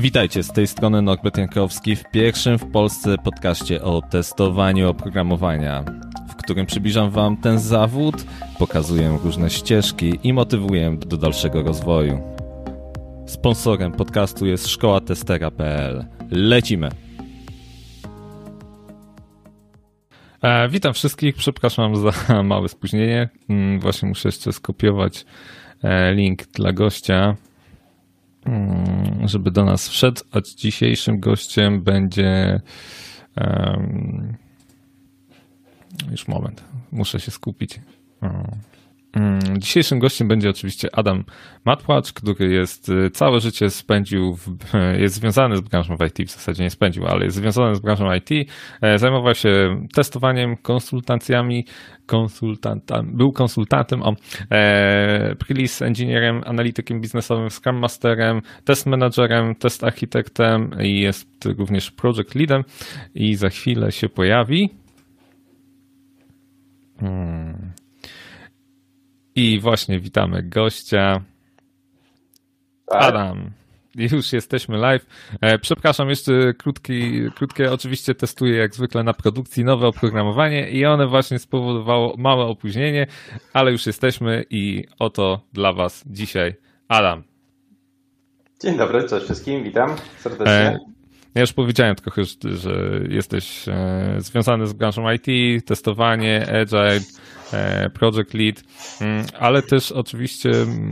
Witajcie, z tej strony Norbert Jankowski w pierwszym w Polsce podcaście o testowaniu oprogramowania, w którym przybliżam Wam ten zawód, pokazuję różne ścieżki i motywuję do dalszego rozwoju. Sponsorem podcastu jest szkoła testera.pl. Lecimy! E, witam wszystkich, przepraszam za małe spóźnienie. Mm, właśnie muszę jeszcze skopiować e, link dla gościa, żeby do nas wszedł, a dzisiejszym gościem będzie um, już moment, muszę się skupić. Mm, dzisiejszym gościem będzie oczywiście Adam Matłacz, który jest y, całe życie spędził, w, jest związany z branżą IT, w zasadzie nie spędził, ale jest związany z branżą IT. E, zajmował się testowaniem, konsultacjami, konsultantem, był konsultantem, o, e, release engineerem, analitykiem biznesowym, scrum masterem, test managerem, test architektem i jest również project leadem i za chwilę się pojawi. Hmm. I właśnie witamy gościa. Tak. Adam. Już jesteśmy live. E, przepraszam, jeszcze krótki, krótkie, oczywiście testuję jak zwykle na produkcji nowe oprogramowanie i one właśnie spowodowało małe opóźnienie, ale już jesteśmy i oto dla Was dzisiaj Adam. Dzień dobry, cześć wszystkim, witam serdecznie. E, ja już powiedziałem trochę, że jesteś e, związany z branżą IT, testowanie, agile, project Lead, mm, ale też oczywiście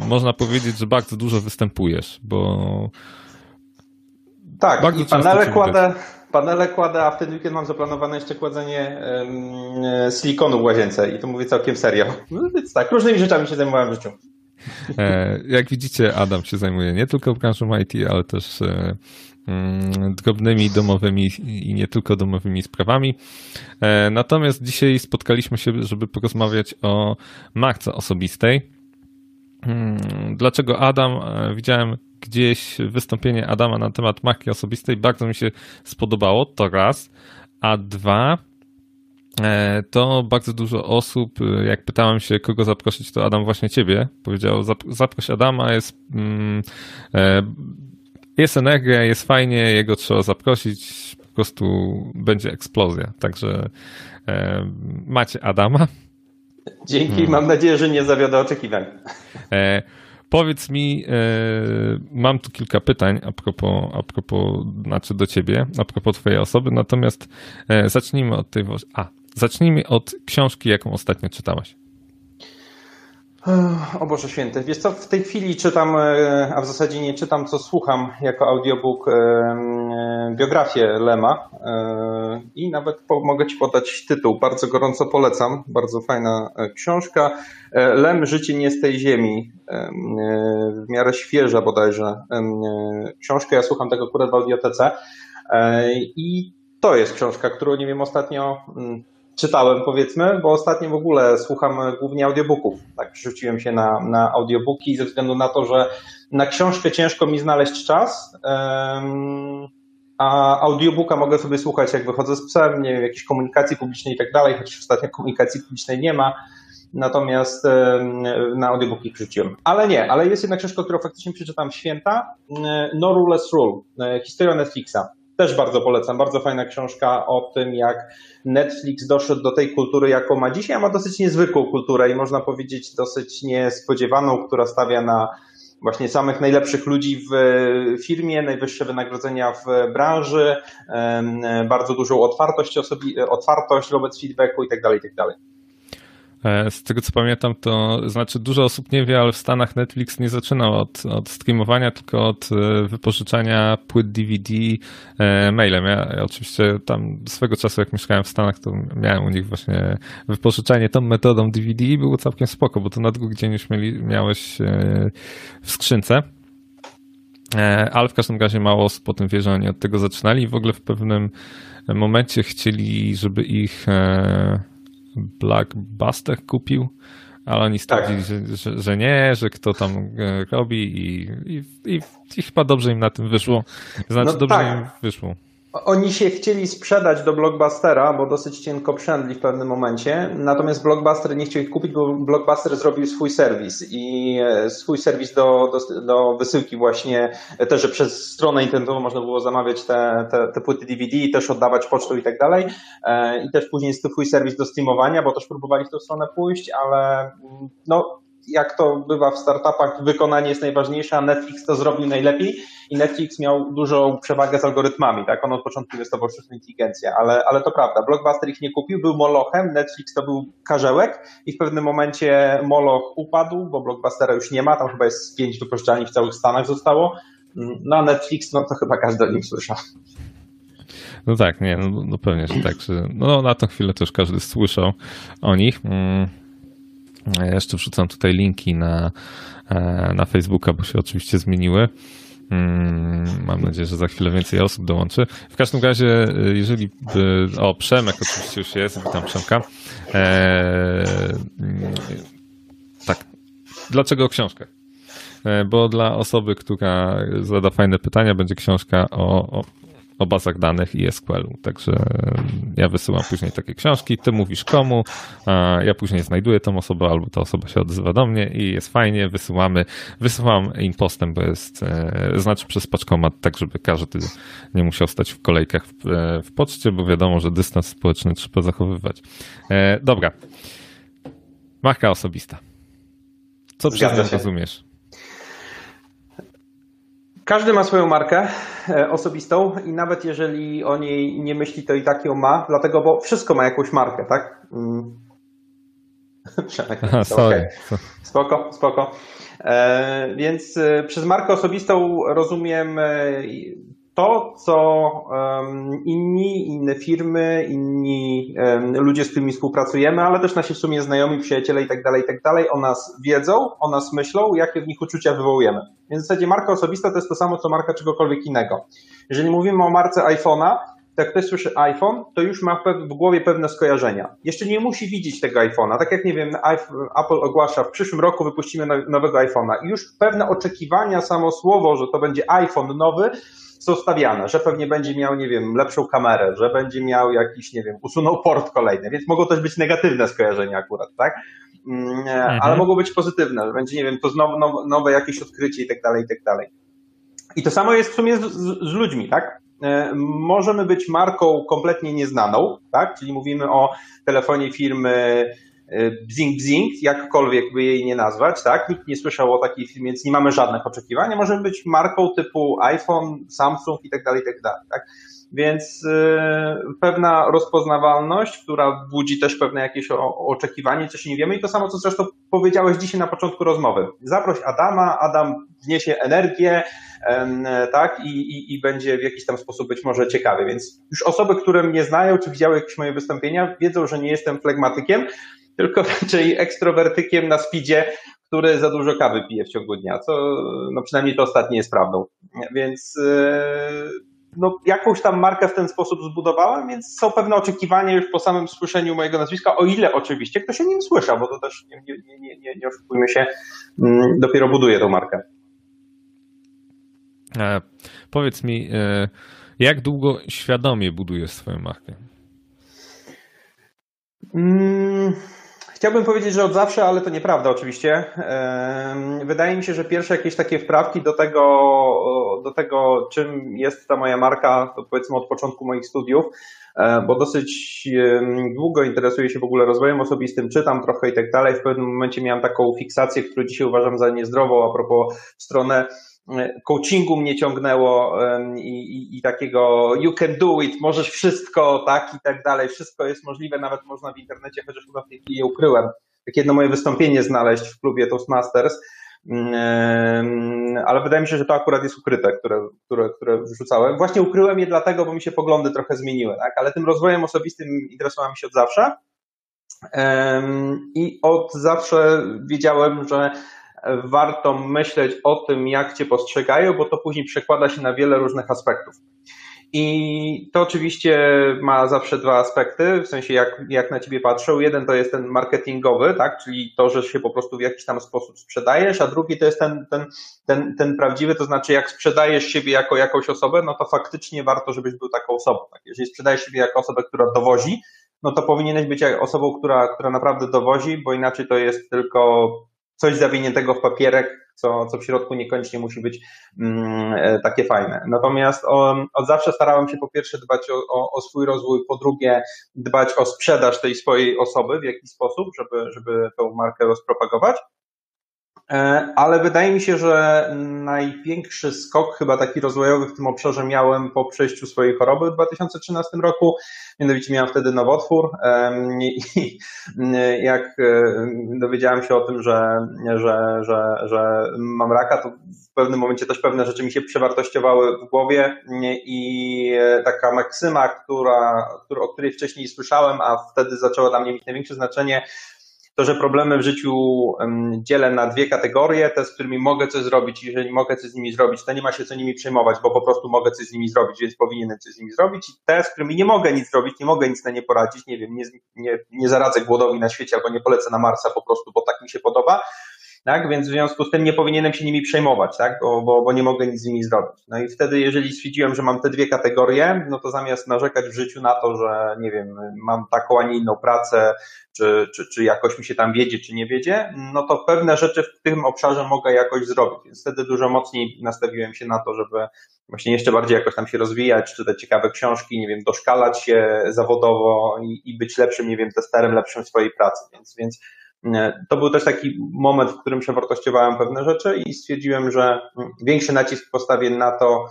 można powiedzieć, że bardzo dużo występujesz, bo. Tak, bardzo i panele kładę, panele kładę, a w ten weekend mam zaplanowane jeszcze kładzenie um, silikonu w łazience i to mówię całkiem serio. No więc tak, różnymi rzeczami się zajmowałem w życiu. E, jak widzicie, Adam się zajmuje nie tylko branżą IT, ale też drobnymi domowymi i nie tylko domowymi sprawami. E, natomiast dzisiaj spotkaliśmy się, żeby porozmawiać o marce osobistej. Mm, dlaczego Adam? E, widziałem gdzieś wystąpienie Adama na temat marki osobistej. Bardzo mi się spodobało, to raz. A dwa, e, to bardzo dużo osób, jak pytałem się, kogo zaprosić, to Adam właśnie ciebie powiedział, zaproś Adama, jest mm, jest energia, jest fajnie, jego trzeba zaprosić, po prostu będzie eksplozja. Także e, macie Adama. Dzięki, hmm. mam nadzieję, że nie zawiodę oczekiwań. E, powiedz mi, e, mam tu kilka pytań a propos, a propos, znaczy do ciebie, a propos twojej osoby, natomiast e, zacznijmy od tej, a, zacznijmy od książki, jaką ostatnio czytałaś. O Boże Święty, wiesz co, w tej chwili czytam, e, a w zasadzie nie czytam, co słucham jako audiobook e, e, biografię Lema. I nawet mogę Ci podać tytuł, bardzo gorąco polecam, bardzo fajna książka. Lem, Życie nie z tej ziemi, w miarę świeża bodajże książka, ja słucham tego akurat w audiotece. I to jest książka, którą nie wiem ostatnio czytałem, powiedzmy, bo ostatnio w ogóle słucham głównie audiobooków. Tak, rzuciłem się na, na audiobooki ze względu na to, że na książkę ciężko mi znaleźć czas. a audiobooka mogę sobie słuchać, jak wychodzę z psem, nie wiem, jakiejś komunikacji publicznej i tak dalej, chociaż ostatnio komunikacji publicznej nie ma. Natomiast na audiobooki rzuciłem. Ale nie, ale jest jedna książka, którą faktycznie przeczytam święta. No Rule Rule. E, historia Netflixa. Też bardzo polecam. Bardzo fajna książka o tym, jak Netflix doszedł do tej kultury, jaką ma dzisiaj, a ma dosyć niezwykłą kulturę i można powiedzieć dosyć niespodziewaną, która stawia na właśnie samych najlepszych ludzi w firmie, najwyższe wynagrodzenia w branży, bardzo dużą otwartość, osobi- otwartość wobec feedbacku itd. Tak itd. E, z tego co pamiętam, to znaczy dużo osób nie wie, ale w Stanach Netflix nie zaczynał od, od streamowania, tylko od e, wypożyczania płyt DVD e, mailem. Ja, ja, oczywiście tam swego czasu, jak mieszkałem w Stanach, to miałem u nich właśnie wypożyczanie tą metodą DVD i było całkiem spoko, bo to na drugi dzień już mieli, miałeś w skrzynce. Ale w każdym razie mało osób po tym wie, że oni od tego zaczynali i w ogóle w pewnym momencie chcieli, żeby ich Blackbuster kupił, ale oni stwierdzili, tak. że, że, że, nie, że kto tam e, robi i, i, i, i, chyba dobrze im na tym wyszło. Znaczy, no dobrze tak. im wyszło. Oni się chcieli sprzedać do Blockbustera, bo dosyć cienko przędli w pewnym momencie, natomiast Blockbuster nie chciał ich kupić, bo Blockbuster zrobił swój serwis. I e, swój serwis do, do, do wysyłki właśnie, e, też, że przez stronę internetową można było zamawiać te, te, te płyty DVD i też oddawać pocztą i tak dalej. E, i też później swój serwis do streamowania, bo też próbowali w tę stronę pójść, ale mm, no jak to bywa w startupach, wykonanie jest najważniejsze, a Netflix to zrobił najlepiej i Netflix miał dużą przewagę z algorytmami, tak? On od początku inwestował w sztuczną inteligencję, ale, ale to prawda. Blockbuster ich nie kupił, był molochem, Netflix to był karzełek i w pewnym momencie moloch upadł, bo Blockbustera już nie ma, tam chyba jest pięć wypożyczalni w całych Stanach zostało. No Netflix, no to chyba każdy o nim słyszał. No tak, nie, no, no pewnie, że tak, że no na tę chwilę też każdy słyszał o nich. Mm. Ja jeszcze wrzucam tutaj linki na, e, na Facebooka, bo się oczywiście zmieniły. Mm, mam nadzieję, że za chwilę więcej osób dołączy. W każdym razie, e, jeżeli by. O, Przemek oczywiście już jest, witam Przemka. Eee, tak. Dlaczego książkę? E, bo dla osoby, która zada fajne pytania, będzie książka o, o o bazach danych i SQL-u. Także ja wysyłam później takie książki, ty mówisz komu, a ja później znajduję tą osobę, albo ta osoba się odzywa do mnie i jest fajnie, wysyłamy. Wysyłam im postem, bo jest, e, znaczy przez paczkomat, tak żeby każdy nie musiał stać w kolejkach w, e, w poczcie, bo wiadomo, że dystans społeczny trzeba zachowywać. E, dobra. Marka osobista. Co przez nią rozumiesz? Każdy ma swoją markę e, osobistą i nawet jeżeli o niej nie myśli, to i tak ją ma, dlatego, bo wszystko ma jakąś markę, tak? Mm. Aha, sorry. Okay. Spoko, spoko. E, więc e, przez markę osobistą rozumiem to, co inni, inne firmy, inni ludzie, z którymi współpracujemy, ale też nasi w sumie znajomi, przyjaciele tak i tak dalej, o nas wiedzą, o nas myślą, jakie w nich uczucia wywołujemy. Więc w zasadzie marka osobista to jest to samo, co marka czegokolwiek innego. Jeżeli mówimy o marce iPhone'a, jak ktoś słyszy iPhone, to już ma w głowie pewne skojarzenia. Jeszcze nie musi widzieć tego iPhone'a. Tak jak nie wiem, Apple ogłasza, w przyszłym roku wypuścimy nowego iPhone'a i już pewne oczekiwania, samo słowo, że to będzie iPhone nowy, są stawiane, że pewnie będzie miał, nie wiem, lepszą kamerę, że będzie miał jakiś, nie wiem, usunął port kolejny, więc mogą też być negatywne skojarzenia akurat, tak? Mm, mhm. Ale mogą być pozytywne, że będzie, nie wiem, to znowu nowe, jakieś odkrycie i tak dalej, i tak dalej. I to samo jest w sumie z, z ludźmi, tak? E, możemy być marką kompletnie nieznaną, tak? Czyli mówimy o telefonie firmy bzing bzing, jakkolwiek by jej nie nazwać, tak? Nikt nie słyszał o takiej firmie, więc nie mamy żadnych oczekiwań. Możemy być marką typu iPhone, Samsung i tak dalej, i tak tak? Więc yy, pewna rozpoznawalność, która budzi też pewne jakieś oczekiwanie, coś nie wiemy i to samo, co zresztą powiedziałeś dzisiaj na początku rozmowy. Zaproś Adama, Adam wniesie energię, tak, I, i, i będzie w jakiś tam sposób być może ciekawy, więc już osoby, które mnie znają, czy widziały jakieś moje wystąpienia, wiedzą, że nie jestem flegmatykiem, tylko raczej ekstrowertykiem na speedzie, który za dużo kawy pije w ciągu dnia, co no przynajmniej to ostatnie jest prawdą. Więc yy, no, jakąś tam markę w ten sposób zbudowałem, więc są pewne oczekiwania już po samym słyszeniu mojego nazwiska, o ile oczywiście ktoś o nim słyszał, bo to też nie, nie, nie, nie, nie oszukujmy się, mm, dopiero buduje tą markę. E, powiedz mi, e, jak długo świadomie budujesz swoją markę? Mm Chciałbym powiedzieć, że od zawsze, ale to nieprawda oczywiście. Wydaje mi się, że pierwsze jakieś takie wprawki do tego, do tego czym jest ta moja marka, to powiedzmy od początku moich studiów, e, bo dosyć długo interesuję się w ogóle rozwojem osobistym, czytam trochę i tak dalej. W pewnym momencie miałem taką fiksację, którą dzisiaj uważam za niezdrową, a propos stronę coachingu mnie ciągnęło i, i, i, takiego you can do it, możesz wszystko, tak i tak dalej, wszystko jest możliwe, nawet można w internecie, chociaż chyba w tej chwili je ukryłem, takie jedno moje wystąpienie znaleźć w klubie Toastmasters, ale wydaje mi się, że to akurat jest ukryte, które, które, które wrzucałem. Właśnie ukryłem je dlatego, bo mi się poglądy trochę zmieniły, tak? ale tym rozwojem osobistym interesowałem się od zawsze i od zawsze wiedziałem, że warto myśleć o tym, jak cię postrzegają, bo to później przekłada się na wiele różnych aspektów. I to oczywiście ma zawsze dwa aspekty, w sensie jak, jak na ciebie patrzą. Jeden to jest ten marketingowy, tak, czyli to, że się po prostu w jakiś tam sposób sprzedajesz, a drugi to jest ten, ten, ten, ten prawdziwy, to znaczy jak sprzedajesz siebie jako jakąś osobę, no to faktycznie warto, żebyś był taką osobą. Tak? Jeżeli sprzedajesz siebie jako osobę, która dowozi, no to powinieneś być osobą, która, która naprawdę dowozi, bo inaczej to jest tylko coś zawiniętego w papierek, co, co w środku niekoniecznie musi być mm, e, takie fajne. Natomiast o, od zawsze starałem się po pierwsze dbać o, o, o, swój rozwój, po drugie dbać o sprzedaż tej swojej osoby w jakiś sposób, żeby, żeby tą markę rozpropagować. E, ale wydaje mi się, że największy skok chyba taki rozwojowy w tym obszarze miałem po przejściu swojej choroby w 2013 roku. Mianowicie miałem wtedy nowotwór i jak e, dowiedziałem się o tym, że, że, że, że mam raka, to w pewnym momencie też pewne rzeczy mi się przewartościowały w głowie i taka maksyma, która, o której wcześniej słyszałem, a wtedy zaczęła dla mnie mieć największe znaczenie, to, że problemy w życiu dzielę na dwie kategorie, te, z którymi mogę coś zrobić, jeżeli mogę coś z nimi zrobić, to nie ma się co nimi przejmować, bo po prostu mogę coś z nimi zrobić, więc powinienem coś z nimi zrobić. I te, z którymi nie mogę nic zrobić, nie mogę nic na nie poradzić, nie wiem, nie, nie, nie zaradzę głodowi na świecie albo nie polecę na Marsa po prostu, bo tak mi się podoba, tak? Więc w związku z tym nie powinienem się nimi przejmować, tak? Bo, bo, bo nie mogę nic z nimi zrobić. No i wtedy, jeżeli stwierdziłem, że mam te dwie kategorie, no to zamiast narzekać w życiu na to, że nie wiem, mam taką, a nie inną pracę, czy, czy, czy jakoś mi się tam wiedzie, czy nie wiedzie, no to pewne rzeczy w tym obszarze mogę jakoś zrobić. Więc wtedy dużo mocniej nastawiłem się na to, żeby właśnie jeszcze bardziej jakoś tam się rozwijać, czytać ciekawe książki, nie wiem, doszkalać się zawodowo i, i być lepszym, nie wiem, testerem, lepszym w swojej pracy. Więc, więc to był też taki moment, w którym przewartościowałem pewne rzeczy i stwierdziłem, że większy nacisk postawię na to,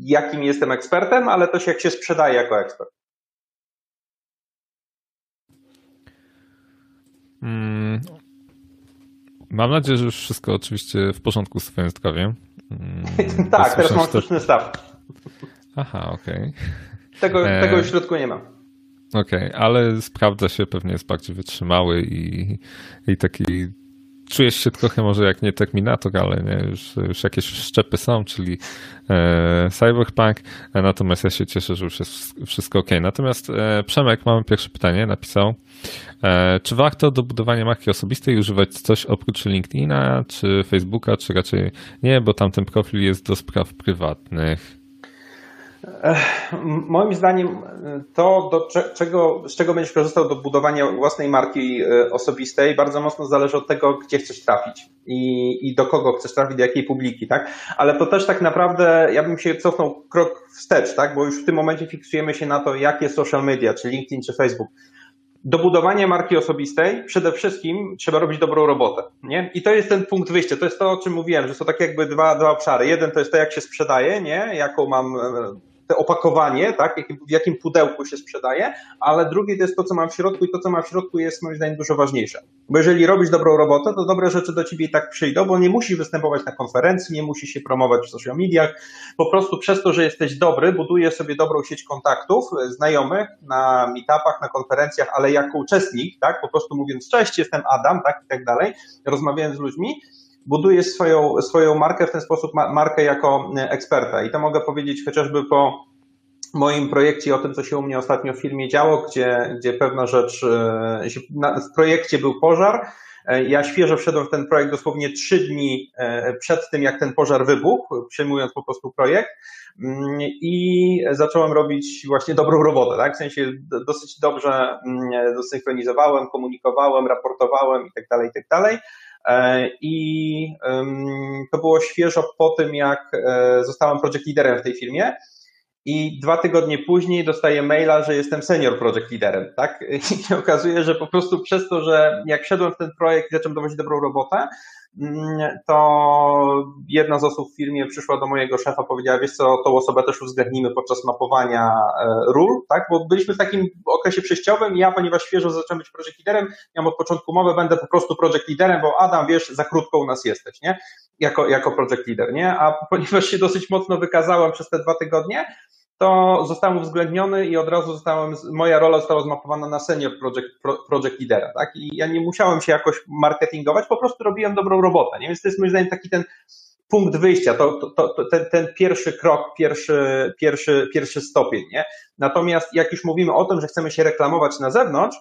jakim jestem ekspertem, ale też jak się sprzedaje jako ekspert. Hmm. Mam nadzieję, że już wszystko oczywiście w porządku z Twoim zdrowiem. Hmm, tak, teraz mam sztuczny staw. Aha, okej. Okay. Tego, tego w środku nie mam. Okej, okay, ale sprawdza się, pewnie jest bardziej wytrzymały i, i taki czujesz się trochę może jak nie Terminator, ale nie, już, już jakieś szczepy są, czyli e, Cyberpunk, natomiast ja się cieszę, że już jest wszystko ok. Natomiast e, Przemek, mamy pierwsze pytanie, napisał, e, czy warto do budowania marki osobistej używać coś oprócz LinkedIna, czy Facebooka, czy raczej nie, bo tamten profil jest do spraw prywatnych? Moim zdaniem to, do czego, z czego będziesz korzystał do budowania własnej marki e, osobistej, bardzo mocno zależy od tego, gdzie chcesz trafić i, i do kogo chcesz trafić, do jakiej publiki, tak? Ale to też tak naprawdę, ja bym się cofnął krok wstecz, tak? Bo już w tym momencie fiksujemy się na to, jakie social media, czy LinkedIn, czy Facebook. Do budowania marki osobistej przede wszystkim trzeba robić dobrą robotę, nie? I to jest ten punkt wyjścia, to jest to, o czym mówiłem, że są takie jakby dwa, dwa obszary. Jeden to jest to, jak się sprzedaje, nie? Jaką mam te opakowanie, tak, w jakim pudełku się sprzedaje, ale drugie to jest to, co mam w środku i to, co mam w środku jest moim zdaniem dużo ważniejsze. Bo jeżeli robisz dobrą robotę, to dobre rzeczy do ciebie i tak przyjdą, bo nie musisz występować na konferencji, nie musisz się promować w social mediach, po prostu przez to, że jesteś dobry, budujesz sobie dobrą sieć kontaktów, e, znajomych na meetupach, na konferencjach, ale jako uczestnik, tak, po prostu mówiąc cześć, jestem Adam, tak, i tak dalej, rozmawiając z ludźmi, budujesz swoją, swoją markę w ten sposób, markę jako e, eksperta. I to mogę powiedzieć chociażby po moim projekcie o tym, co się u mnie ostatnio w filmie działo, gdzie, gdzie pewna rzecz, e, w projekcie był pożar. E, ja świeżo wszedłem w ten projekt dosłownie trzy dni przed tym, jak ten pożar wybuchł, przejmując po prostu projekt mm, i zacząłem robić właśnie dobrą robotę, tak? W sensie dosyć dobrze mm, dosynchronizowałem, komunikowałem, raportowałem i tak dalej, i tak dalej. E, I to było świeżo po tym, jak e, zostałem project leaderem w tej firmie. I dwa tygodnie później dostaję maila, że jestem senior project leaderem, tak? I się okazuje, że po prostu przez to, że jak wszedłem w ten projekt i zacząłem dowodzić dobrą robotę, Mm, to jedna z osób w firmie przyszła do mojego szefa, powiedziała, wiesz co, tą osobę też uwzględnimy podczas mapowania e, ról, tak, bo byliśmy w takim okresie przejściowym ja, ponieważ świeżo zacząłem być project leaderem, miałem od początku mowę, będę po prostu project leaderem, bo Adam, wiesz, za krótko u nas jesteś, nie, jako, jako project leader, nie, a ponieważ się dosyć mocno wykazałem przez te dwa tygodnie, to zostałem uwzględniony i od razu zostałem, moja rola została zmapowana na senior project, project leadera, tak? I ja nie musiałem się jakoś marketingować, po prostu robiłem dobrą robotę, nie? Więc to jest moim zdaniem taki ten punkt wyjścia, to, to, to, ten, ten pierwszy krok, pierwszy, pierwszy, pierwszy stopień, nie? Natomiast jak już mówimy o tym, że chcemy się reklamować na zewnątrz,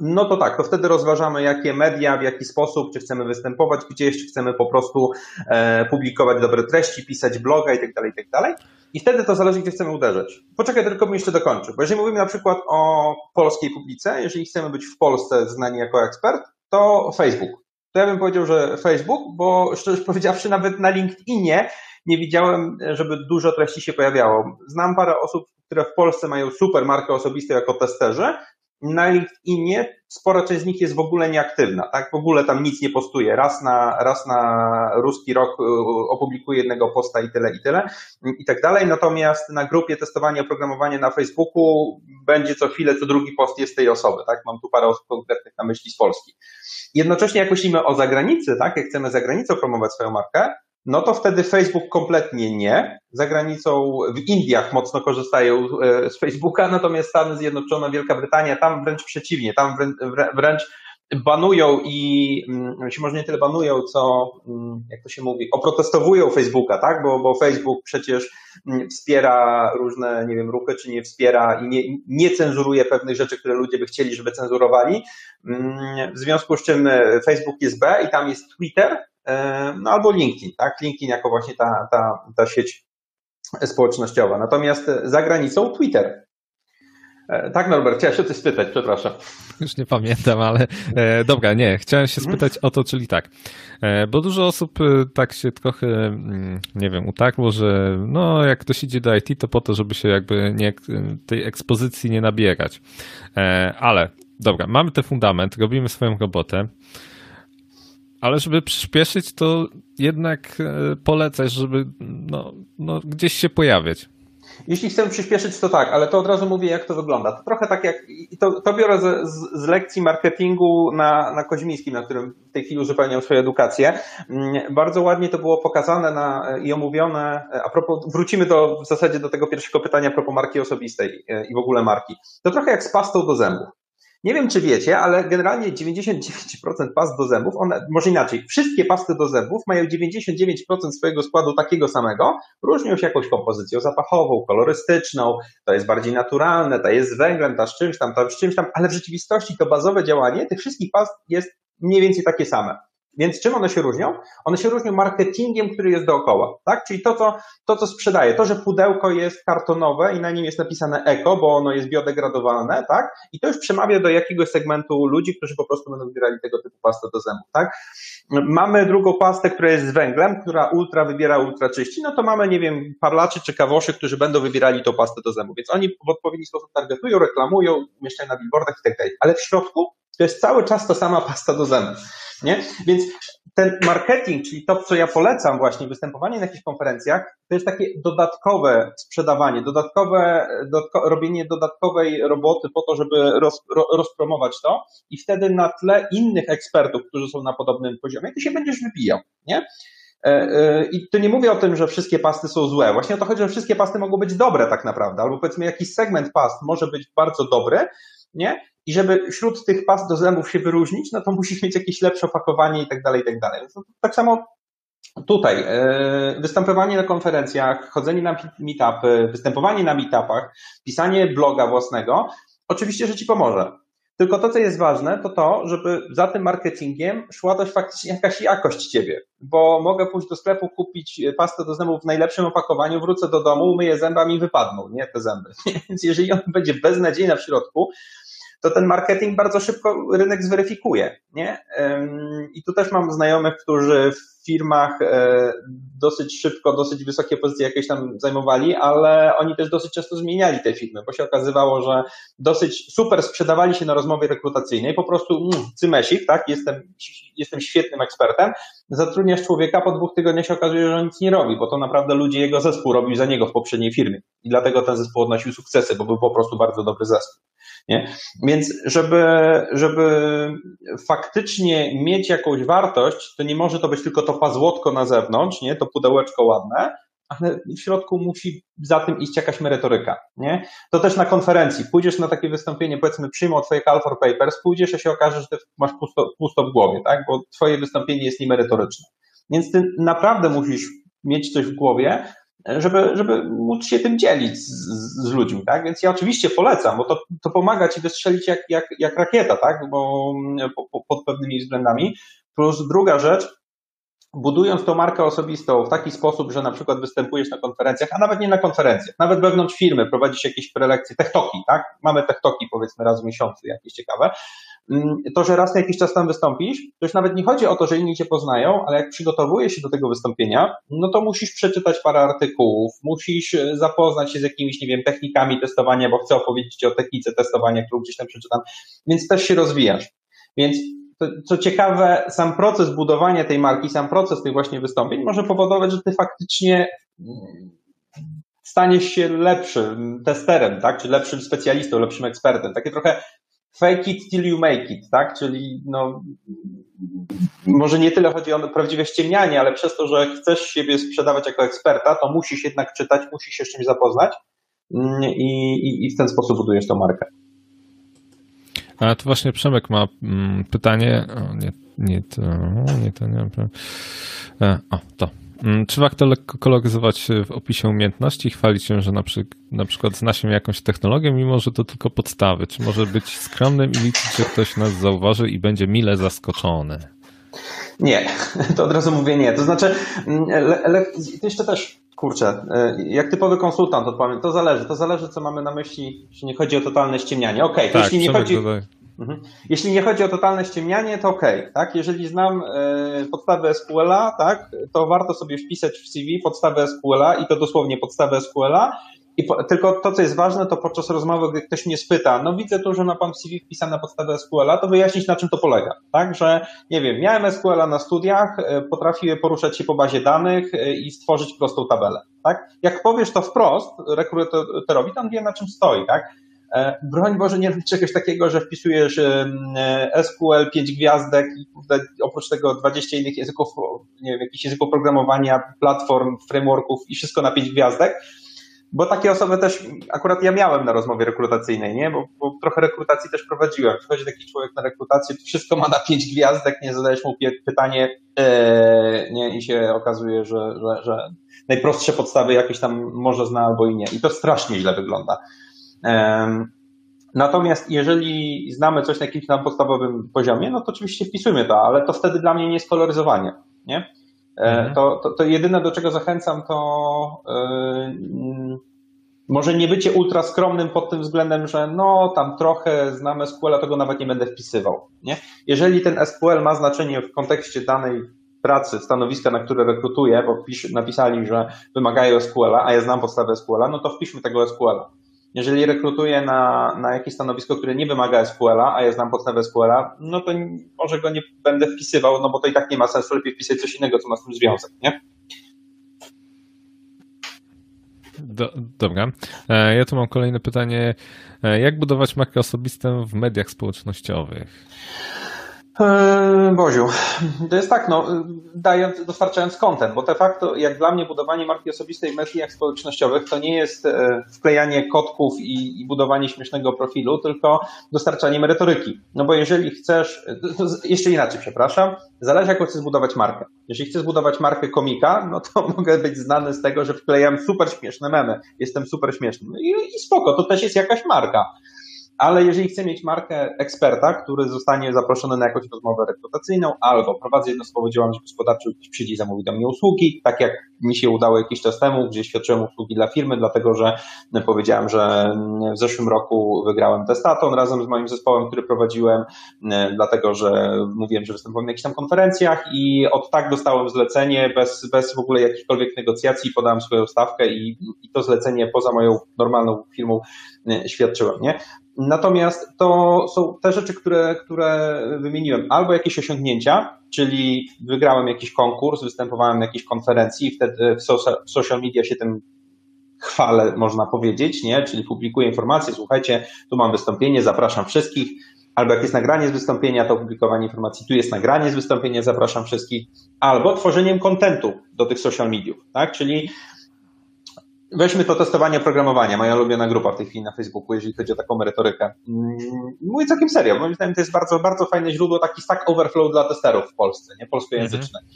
no to tak, to wtedy rozważamy, jakie media, w jaki sposób, czy chcemy występować gdzieś, czy chcemy po prostu e, publikować dobre treści, pisać bloga i tak dalej, i tak. I wtedy to zależy, gdzie chcemy uderzyć. Poczekaj, tylko bym jeszcze dokończył, bo jeżeli mówimy na przykład o polskiej publice, jeżeli chcemy być w Polsce znani jako ekspert, to Facebook. To ja bym powiedział, że Facebook, bo szczerze powiedziawszy, nawet na LinkedInie nie widziałem, żeby dużo treści się pojawiało. Znam parę osób, które w Polsce mają super markę osobistą jako testerzy, na LinkedInie spora część z nich jest w ogóle nieaktywna, tak? W ogóle tam nic nie postuje. Raz na, raz na ruski rok y, opublikuje jednego posta i tyle, i tyle, i tak dalej. Natomiast na grupie testowania oprogramowania na Facebooku będzie co chwilę, co drugi post jest tej osoby, tak? Mam tu parę osób konkretnych na myśli z Polski. Jednocześnie jak myślimy o zagranicy, tak? Jak chcemy za granicą promować swoją markę, no to wtedy Facebook kompletnie nie. Za granicą w Indiach mocno korzystają e, z Facebooka, natomiast Stany Zjednoczone, Wielka Brytania, tam wręcz przeciwnie, tam wręcz banują i mm, się może nie tyle banują, co mm, jak to się mówi, oprotestowują Facebooka, tak? Bo, bo Facebook przecież mm, wspiera różne, nie wiem, ruchy, czy nie wspiera i nie, nie cenzuruje pewnych rzeczy, które ludzie by chcieli, żeby cenzurowali. W związku z czym e, Facebook jest B i tam jest Twitter, no albo LinkedIn, tak? LinkedIn jako właśnie ta, ta, ta sieć społecznościowa. Natomiast za granicą Twitter. E, tak, Norbert, chciałem się coś spytać, przepraszam. Już nie pamiętam, ale e, dobra, nie, chciałem się mhm. spytać o to, czyli tak, e, bo dużo osób e, tak się trochę, mm, nie wiem, utakło, że no jak ktoś idzie do IT, to po to, żeby się jakby nie, tej ekspozycji nie nabierać. E, ale dobra, mamy ten fundament, robimy swoją robotę, ale żeby przyspieszyć, to jednak e, polecać, żeby no, no, gdzieś się pojawiać. Jeśli chcemy przyspieszyć, to tak, ale to od razu mówię, jak to wygląda. To trochę tak jak, i to, to biorę z, z, lekcji marketingu na, na Koźmińskim, na którym w tej chwili uzupełniam swoją edukację. Mm, bardzo ładnie to było pokazane na, i omówione, a propos, wrócimy do, w zasadzie do tego pierwszego pytania a propos marki osobistej e, i w ogóle marki. To trochę jak z pastą do zębów. Nie wiem, czy wiecie, ale generalnie 99% past do zębów, one, może inaczej, wszystkie pasty do zębów mają 99% swojego składu takiego samego, różnią się jakąś kompozycją zapachową, kolorystyczną, to jest bardziej naturalne, ta jest z węglem, ta z czymś tam, ta z czymś tam, ale w rzeczywistości to bazowe działanie tych wszystkich past jest mniej więcej takie same. Więc czym one się różnią? One się różnią marketingiem, który jest dookoła, tak? Czyli to, co, to, co sprzedaje, to, że pudełko jest kartonowe i na nim jest napisane eko, bo ono jest biodegradowalne, tak? I to już przemawia do jakiegoś segmentu ludzi, którzy po prostu będą wybierali tego typu pastę do zębów, tak? Mamy drugą pastę, która jest z węglem, która ultra wybiera, ultra czyści, no to mamy, nie wiem, parlaczy czy kawoszy, którzy będą wybierali tą pastę do zębów, więc oni w odpowiedni sposób targetują, reklamują, mieszkają na billboardach i tak dalej. Ale w środku to jest cały czas ta sama pasta do zębów. Nie? Więc ten marketing, czyli to, co ja polecam właśnie, występowanie na jakichś konferencjach, to jest takie dodatkowe sprzedawanie, dodatkowe, dodatko, robienie dodatkowej roboty po to, żeby roz, ro, rozpromować to i wtedy na tle innych ekspertów, którzy są na podobnym poziomie, ty się będziesz wybijał, nie? E, e, I tu nie mówię o tym, że wszystkie pasty są złe. Właśnie o to chodzi, że wszystkie pasty mogą być dobre tak naprawdę, albo powiedzmy jakiś segment past może być bardzo dobry, nie? I żeby wśród tych past do zębów się wyróżnić, no to musisz mieć jakieś lepsze opakowanie i tak dalej, i tak dalej. Tak samo tutaj, e, występowanie na konferencjach, chodzenie na meetupy, występowanie na meetupach, pisanie bloga własnego, oczywiście, że ci pomoże. Tylko to, co jest ważne, to to, żeby za tym marketingiem szła też faktycznie jakaś jakość ciebie, bo mogę pójść do sklepu, kupić pastę do zębów w najlepszym opakowaniu, wrócę do domu, myję zębami i wypadną, nie te zęby. Więc jeżeli on będzie beznadziejna w środku, to ten marketing bardzo szybko rynek zweryfikuje. Nie? I tu też mam znajomych, którzy w firmach e, dosyć szybko, dosyć wysokie pozycje jakieś tam zajmowali, ale oni też dosyć często zmieniali te firmy, bo się okazywało, że dosyć super sprzedawali się na rozmowie rekrutacyjnej, po prostu mm, cymesik, tak, jestem, jestem świetnym ekspertem, zatrudniasz człowieka, po dwóch tygodniach się okazuje, że on nic nie robi, bo to naprawdę ludzie jego zespół robił za niego w poprzedniej firmie i dlatego ten zespół odnosił sukcesy, bo był po prostu bardzo dobry zespół. Nie? Więc żeby, żeby faktycznie mieć jakąś wartość, to nie może to być tylko to pazłotko na zewnątrz, nie? to pudełeczko ładne, ale w środku musi za tym iść jakaś merytoryka, nie? To też na konferencji, pójdziesz na takie wystąpienie, powiedzmy przyjmą twoje call for papers, pójdziesz, a się okaże, że ty masz pusto, pusto w głowie, tak? Bo twoje wystąpienie jest niemerytoryczne. Więc ty naprawdę musisz mieć coś w głowie, żeby, żeby móc się tym dzielić z, z, ludźmi, tak? Więc ja oczywiście polecam, bo to, to pomaga ci wystrzelić jak, jak, jak rakieta, tak? Bo po, po, pod pewnymi względami. Plus druga rzecz, budując tą markę osobistą w taki sposób, że na przykład występujesz na konferencjach, a nawet nie na konferencjach, nawet wewnątrz firmy prowadzisz jakieś prelekcje, techtoki, tak? Mamy techtoki powiedzmy raz w miesiącu, jakieś ciekawe. Mm, to, że raz na jakiś czas tam wystąpisz, to już nawet nie chodzi o to, że inni cię poznają, ale jak przygotowujesz się do tego wystąpienia, no to musisz przeczytać parę artykułów, musisz e, zapoznać się z jakimiś, nie wiem, technikami testowania, bo chcę opowiedzieć o technice testowania, którą gdzieś tam przeczytam, więc też się rozwijasz. Więc co ciekawe, sam proces budowania tej marki, sam proces tych właśnie wystąpień może powodować, że ty faktycznie staniesz się lepszym testerem, tak? Czy lepszym specjalistą, lepszym ekspertem. Takie trochę fake it till you make it, tak? Czyli no, może nie tyle chodzi o prawdziwe ściemnianie, ale przez to, że chcesz siebie sprzedawać jako eksperta, to musisz jednak czytać, musisz się z czymś zapoznać mm, i, i, i w ten sposób budujesz tą markę. A tu właśnie Przemek ma mm, pytanie. O, nie, nie to, nie to, nie. E, o, to. Mm, czy warto lekko koloryzować w opisie umiejętności i chwalić się, że na, przy, na przykład zna się jakąś technologię, mimo że to tylko podstawy? Czy może być skromnym i liczyć, że ktoś nas zauważy i będzie mile zaskoczony? Nie, to od razu mówię nie. To znaczy, mm, le, le, jeszcze też, kurczę, e, jak typowy konsultant odpowiem, to zależy. To zależy, co mamy na myśli, jeśli nie chodzi o totalne ściemnianie. Okej, okay, tak, jeśli nie chodzi... Dodaj. Mhm. Jeśli nie chodzi o totalne ściemnianie, to ok, tak? Jeżeli znam e, podstawę SQL-a, tak, to warto sobie wpisać w CV podstawę SQL-a i to dosłownie podstawę SQL-a. I po, tylko to, co jest ważne, to podczas rozmowy, gdy ktoś mnie spyta, no widzę tu, że ma pan CV wpisane podstawę SQL-a, to wyjaśnić, na czym to polega. Tak, że nie wiem, miałem SQL-a na studiach, e, potrafię poruszać się po bazie danych e, i stworzyć prostą tabelę. Tak? Jak powiesz to wprost rekrutorowi, to on wie, na czym stoi. Tak? E, broń Boże, nie czegoś takiego, że wpisujesz SQL 5 gwiazdek i oprócz tego 20 innych języków, nie wiem, jakichś języków programowania, platform, frameworków i wszystko na 5 gwiazdek, bo takie osoby też akurat ja miałem na rozmowie rekrutacyjnej, nie? Bo, bo trochę rekrutacji też prowadziłem. Przychodzi taki człowiek na rekrutację, wszystko ma na 5 gwiazdek, nie zadajesz mu pytanie ee, nie? i się okazuje, że, że, że najprostsze podstawy jakieś tam może zna albo i nie. I to strasznie źle wygląda. Natomiast jeżeli znamy coś na jakimś tam podstawowym poziomie, no to oczywiście wpisujmy to, ale to wtedy dla mnie nie jest koloryzowanie. Nie? E, mhm. To, to, to jedyne, do czego zachęcam, to yy, może nie bycie ultra skromnym pod tym względem, że no tam trochę znam SQL, a tego nawet nie będę wpisywał. Nie? Jeżeli ten SQL ma znaczenie w kontekście danej pracy, stanowiska, na które rekrutuję, bo napisali, że wymagają SQL-a, a ja znam podstawę SQL-a, no to wpiszmy tego SQL-a. Jeżeli rekrutuję na, na jakieś stanowisko, które nie wymaga SQL-a, a ja znam podstawę SQL-a, no to może go nie będę wpisywał, no bo to i tak nie ma sensu, lepiej wpisać coś innego, co ma z tym związek, nie? Do, dobra. E, ja tu mam kolejne pytanie. E, jak budować markę osobistą w mediach społecznościowych? Boziu, to jest tak, no, dając, dostarczając content, bo de facto, jak dla mnie, budowanie marki osobistej w mediach społecznościowych to nie jest e, wklejanie kotków i, i budowanie śmiesznego profilu, tylko dostarczanie merytoryki. No bo jeżeli chcesz, jeszcze inaczej, przepraszam, zależy jak chcesz zbudować markę. Jeżeli chcesz zbudować markę komika, no to mogę być znany z tego, że wklejam super śmieszne memy, jestem super śmieszny. I, i spoko, to też jest jakaś marka ale jeżeli chcę mieć markę eksperta, który zostanie zaproszony na jakąś rozmowę rekrutacyjną, albo prowadzę jednostkowo działalność gospodarczą, ktoś przyjdzie i zamówi do mnie usługi, tak jak mi się udało jakiś czas temu, gdzie świadczyłem usługi dla firmy, dlatego że powiedziałem, że w zeszłym roku wygrałem testaton razem z moim zespołem, który prowadziłem, dlatego że mówiłem, że występowałem na jakichś tam konferencjach i od tak dostałem zlecenie bez, bez w ogóle jakichkolwiek negocjacji, podałem swoją stawkę i, i to zlecenie poza moją normalną firmą świadczyłem, nie? Natomiast to są te rzeczy, które, które wymieniłem, albo jakieś osiągnięcia, czyli wygrałem jakiś konkurs, występowałem na jakiejś konferencji wtedy w social, w social media się tym chwalę, można powiedzieć, nie? Czyli publikuję informacje, słuchajcie, tu mam wystąpienie, zapraszam wszystkich, albo jak jest nagranie z wystąpienia, to publikowanie informacji, tu jest nagranie z wystąpienia, zapraszam wszystkich, albo tworzeniem kontentu do tych social mediów, tak? Czyli Weźmy to testowanie programowania, moja ulubiona grupa w tej chwili na Facebooku, jeżeli chodzi o taką merytorykę. Mm, mówię całkiem serio, moim zdaniem to jest bardzo, bardzo fajne źródło, taki Stack Overflow dla testerów w Polsce, nie polskojęzyczne. Mm,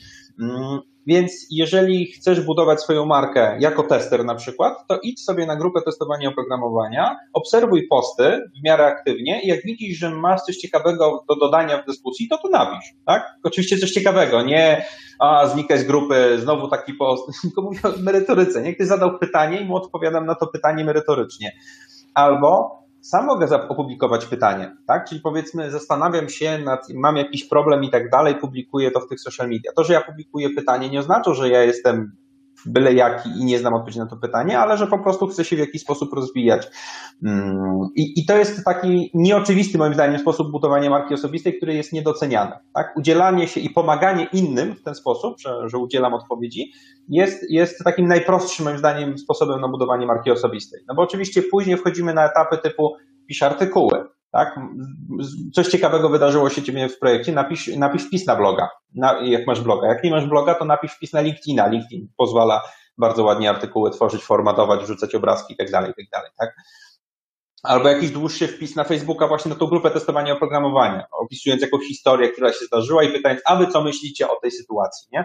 więc jeżeli chcesz budować swoją markę jako tester na przykład, to idź sobie na grupę testowania oprogramowania, obserwuj posty w miarę aktywnie i jak widzisz, że masz coś ciekawego do dodania w dyskusji, to to napisz, tak? Oczywiście coś ciekawego, nie a znikaj z grupy, znowu taki post, tylko mówię o merytoryce, nie? Ktoś zadał pytanie i mu odpowiadam na to pytanie merytorycznie. Albo sam mogę opublikować pytanie, tak? Czyli powiedzmy, zastanawiam się nad, mam jakiś problem i tak dalej, publikuję to w tych social media. To, że ja publikuję pytanie, nie oznacza, że ja jestem byle jaki i nie znam odpowiedzi na to pytanie, ale że po prostu chce się w jakiś sposób rozwijać. Mm, I, I, to jest taki nieoczywisty, moim zdaniem, sposób budowania marki osobistej, który jest niedoceniany. Tak? Udzielanie się i pomaganie innym w ten sposób, że, że udzielam odpowiedzi, jest, jest takim najprostszym, moim zdaniem, sposobem na budowanie marki osobistej. No bo oczywiście później wchodzimy na etapy typu pisz artykuły, tak? Coś ciekawego wydarzyło się ciebie w projekcie, napisz, napisz wpis na bloga, na, jak masz bloga. Jak nie masz bloga, to napisz wpis na LinkedIna. LinkedIn pozwala bardzo ładnie artykuły tworzyć, formatować, wrzucać obrazki i tak dalej, i tak tak? Albo jakiś dłuższy wpis na Facebooka właśnie na tą grupę testowania oprogramowania, opisując jakąś historię, która się zdarzyła i pytając, a wy co myślicie o tej sytuacji, nie?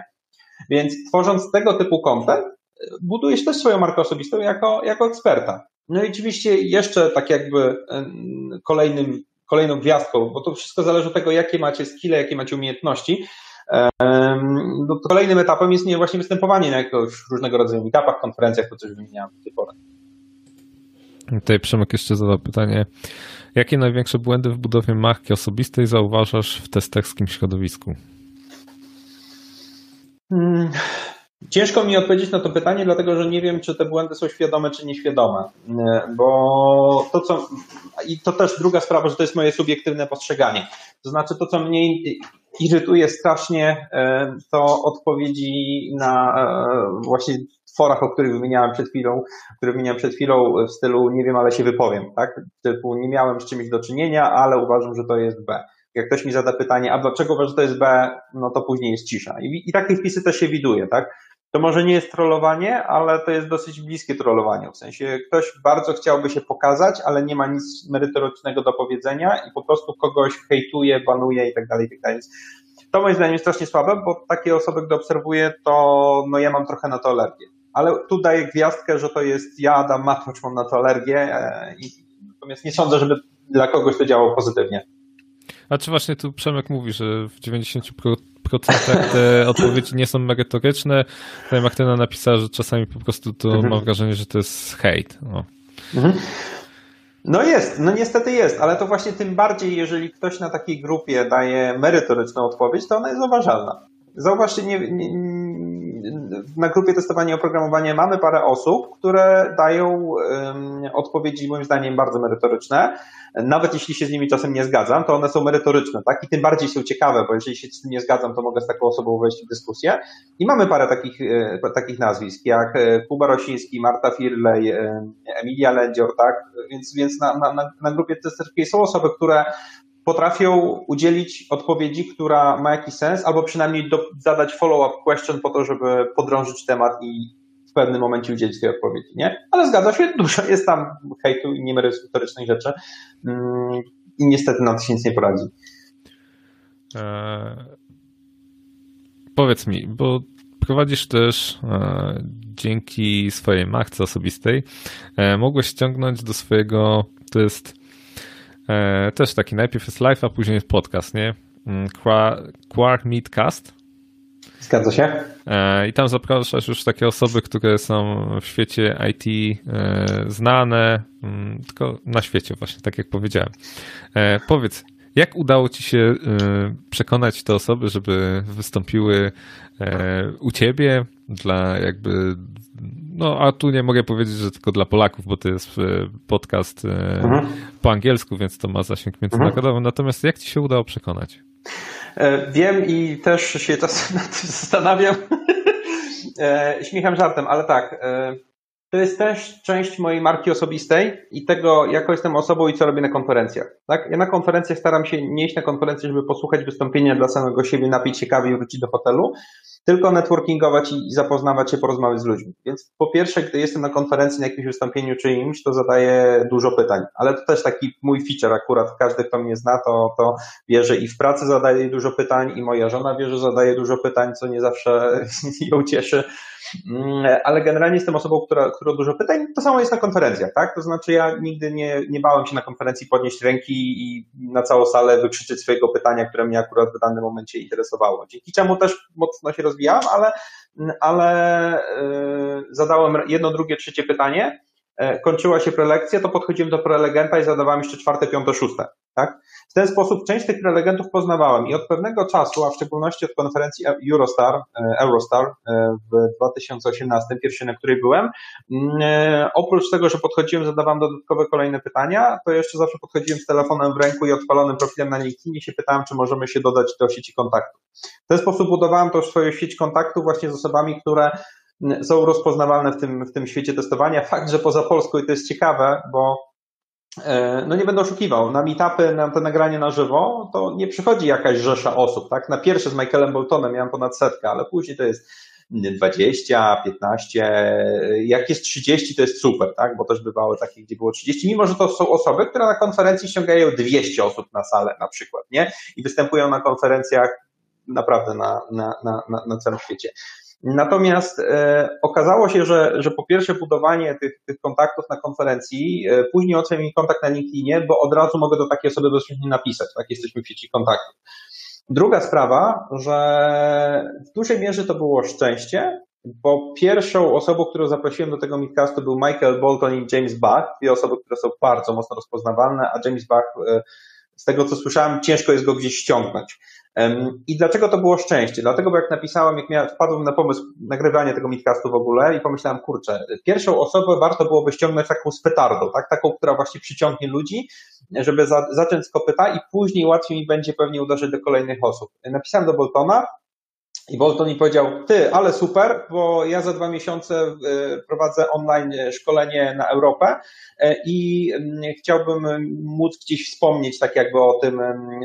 Więc tworząc tego typu content, budujesz też swoją markę osobistą jako, jako eksperta. No i oczywiście jeszcze tak jakby kolejnym, kolejną gwiazdką, bo to wszystko zależy od tego, jakie macie skille, jakie macie umiejętności. No kolejnym etapem jest nie właśnie występowanie na jakichś różnego rodzaju etapach, konferencjach, to coś wymieniałem do tej pory. Tutaj Przemek jeszcze zadał pytanie. Jakie największe błędy w budowie marki osobistej zauważasz w testerskim środowisku? Ciężko mi odpowiedzieć na to pytanie, dlatego że nie wiem, czy te błędy są świadome, czy nieświadome. Bo to, co. I to też druga sprawa, że to jest moje subiektywne postrzeganie. To znaczy, to, co mnie irytuje strasznie, e, to odpowiedzi na e, właśnie forach, o których wymieniałem przed chwilą, które wymieniałem przed chwilą w stylu nie wiem, ale się wypowiem, tak? Typu nie miałem z czymś do czynienia, ale uważam, że to jest B jak ktoś mi zada pytanie, a dlaczego uważasz, że to jest B, no to później jest cisza. I, i takie wpisy też się widuje, tak? To może nie jest trollowanie, ale to jest dosyć bliskie trollowaniu. W sensie ktoś bardzo chciałby się pokazać, ale nie ma nic merytorycznego do powiedzenia i po prostu kogoś hejtuje, banuje i tak dalej, i tak dalej. To moim zdaniem jest strasznie słabe, bo takie osoby, gdy obserwuję, to no ja mam trochę na to alergię. Ale tu daję gwiazdkę, że to jest ja, Adam Matwacz, mam na to alergię e, i natomiast nie sądzę, żeby dla kogoś to działało pozytywnie. A czy właśnie tu Przemek mówi, że w 90% te odpowiedzi nie są merytoryczne. Tutaj Martyna napisała, że czasami po prostu to mhm. mam wrażenie, że to jest hejt. No. Mhm. No jest, no niestety jest, ale to właśnie tym bardziej, jeżeli ktoś na takiej grupie daje merytoryczną odpowiedź, to ona jest zauważalna. Zauważcie, nie, nie, na grupie testowania oprogramowania mamy parę osób, które dają odpowiedzi moim zdaniem bardzo merytoryczne. Nawet jeśli się z nimi czasem nie zgadzam, to one są merytoryczne, tak? I tym bardziej są ciekawe, bo jeżeli się z tym nie zgadzam, to mogę z taką osobą wejść w dyskusję. I mamy parę takich, e, takich nazwisk, jak e, Kuba Rosiński, Marta Firlej, e, Emilia Lędzior, tak? Więc, więc na, na, na grupie testerskiej są osoby, które potrafią udzielić odpowiedzi, która ma jakiś sens, albo przynajmniej do, zadać follow-up question po to, żeby podrążyć temat i w pewnym momencie udzielić tej odpowiedzi, nie? Ale zgadza się, dużo jest tam hejtu i niemerytorycznych rzeczy mm, i niestety na to się nic nie poradzi. Eee, powiedz mi, bo prowadzisz też e, dzięki swojej marce osobistej, e, mogłeś ściągnąć do swojego, to jest E, też taki, najpierw jest live, a później jest podcast, nie? Mm, Quark Meetcast. Zgadza się. E, I tam zapraszasz już takie osoby, które są w świecie IT e, znane, mm, tylko na świecie właśnie, tak jak powiedziałem. Powiedz, jak udało ci się przekonać te osoby, żeby wystąpiły u ciebie dla jakby no, a tu nie mogę powiedzieć, że tylko dla Polaków, bo to jest e, podcast e, mhm. po angielsku, więc to ma zasięg międzynarodowy. Mhm. Natomiast jak ci się udało przekonać? E, wiem i też się czasem nad tym zastanawiam. Śmiechem żartem, ale tak. To jest też część mojej marki osobistej i tego, jaką jestem osobą i co robię na konferencjach. Tak? Ja na konferencjach staram się nie iść na konferencję, żeby posłuchać wystąpienia dla samego siebie, napić się kawy i wrócić do hotelu, tylko networkingować i zapoznawać się, porozmawiać z ludźmi. Więc po pierwsze, gdy jestem na konferencji, na jakimś wystąpieniu czy imś, to zadaję dużo pytań, ale to też taki mój feature akurat, każdy kto mnie zna, to, to wie, że i w pracy zadaję dużo pytań i moja żona wie, że zadaje dużo pytań, co nie zawsze ją cieszy, ale generalnie jestem osobą, która, która dużo pytań, to samo jest na konferencjach, tak? To znaczy ja nigdy nie, nie bałem się na konferencji podnieść ręki i na całą salę wykrzyczeć swojego pytania, które mnie akurat w danym momencie interesowało. Dzięki czemu też mocno się rozwijałem, ale, ale yy, zadałem jedno, drugie, trzecie pytanie, yy, kończyła się prelekcja, to podchodziłem do prelegenta i zadawałem jeszcze czwarte, piąte, szóste. Tak? W ten sposób część tych prelegentów poznawałem i od pewnego czasu, a w szczególności od konferencji Eurostar, e, Eurostar e, w 2018, pierwszej, na której byłem, mm, e, oprócz tego, że podchodziłem, zadawałem dodatkowe kolejne pytania, to jeszcze zawsze podchodziłem z telefonem w ręku i odpalonym profilem na LinkedIn i się pytałem, czy możemy się dodać do sieci kontaktów. W ten sposób budowałem też swoją sieć kontaktów właśnie z osobami, które mm, są rozpoznawalne w tym, w tym świecie testowania. Fakt, że poza Polską i to jest ciekawe, bo no nie będę oszukiwał, na meetupy, na to nagranie na żywo, to nie przychodzi jakaś rzesza osób, tak? Na pierwsze z Michaelem Boltonem miałem ponad setkę, ale później to jest 20, 15, jak jest 30 to jest super, tak? Bo też bywało takie, gdzie było 30, mimo że to są osoby, które na konferencji ściągają 200 osób na salę na przykład, nie? I występują na konferencjach naprawdę na, na, na, na całym świecie. Natomiast e, okazało się, że, że po pierwsze budowanie tych, tych kontaktów na konferencji, e, później ocenię mi kontakt na LinkedInie, bo od razu mogę do takiej osoby bezpośrednio napisać, tak, jesteśmy w sieci kontaktów. Druga sprawa, że w dużej mierze to było szczęście, bo pierwszą osobą, którą zaprosiłem do tego midcastu był Michael Bolton i James Bach, dwie osoby, które są bardzo mocno rozpoznawalne, a James Bach e, z tego co słyszałem, ciężko jest go gdzieś ściągnąć. I dlaczego to było szczęście? Dlatego, bo jak napisałem, jak miałem, wpadłem na pomysł nagrywania tego midcastu w ogóle i pomyślałem, kurczę, pierwszą osobę warto byłoby ściągnąć taką z petardą, tak? taką, która właśnie przyciągnie ludzi, żeby za, zacząć z kopyta i później łatwiej mi będzie pewnie uderzyć do kolejnych osób. Napisałem do Boltona, i Bolton mi powiedział, ty, ale super, bo ja za dwa miesiące e, prowadzę online szkolenie na Europę e, i chciałbym móc gdzieś wspomnieć tak jakby o tym,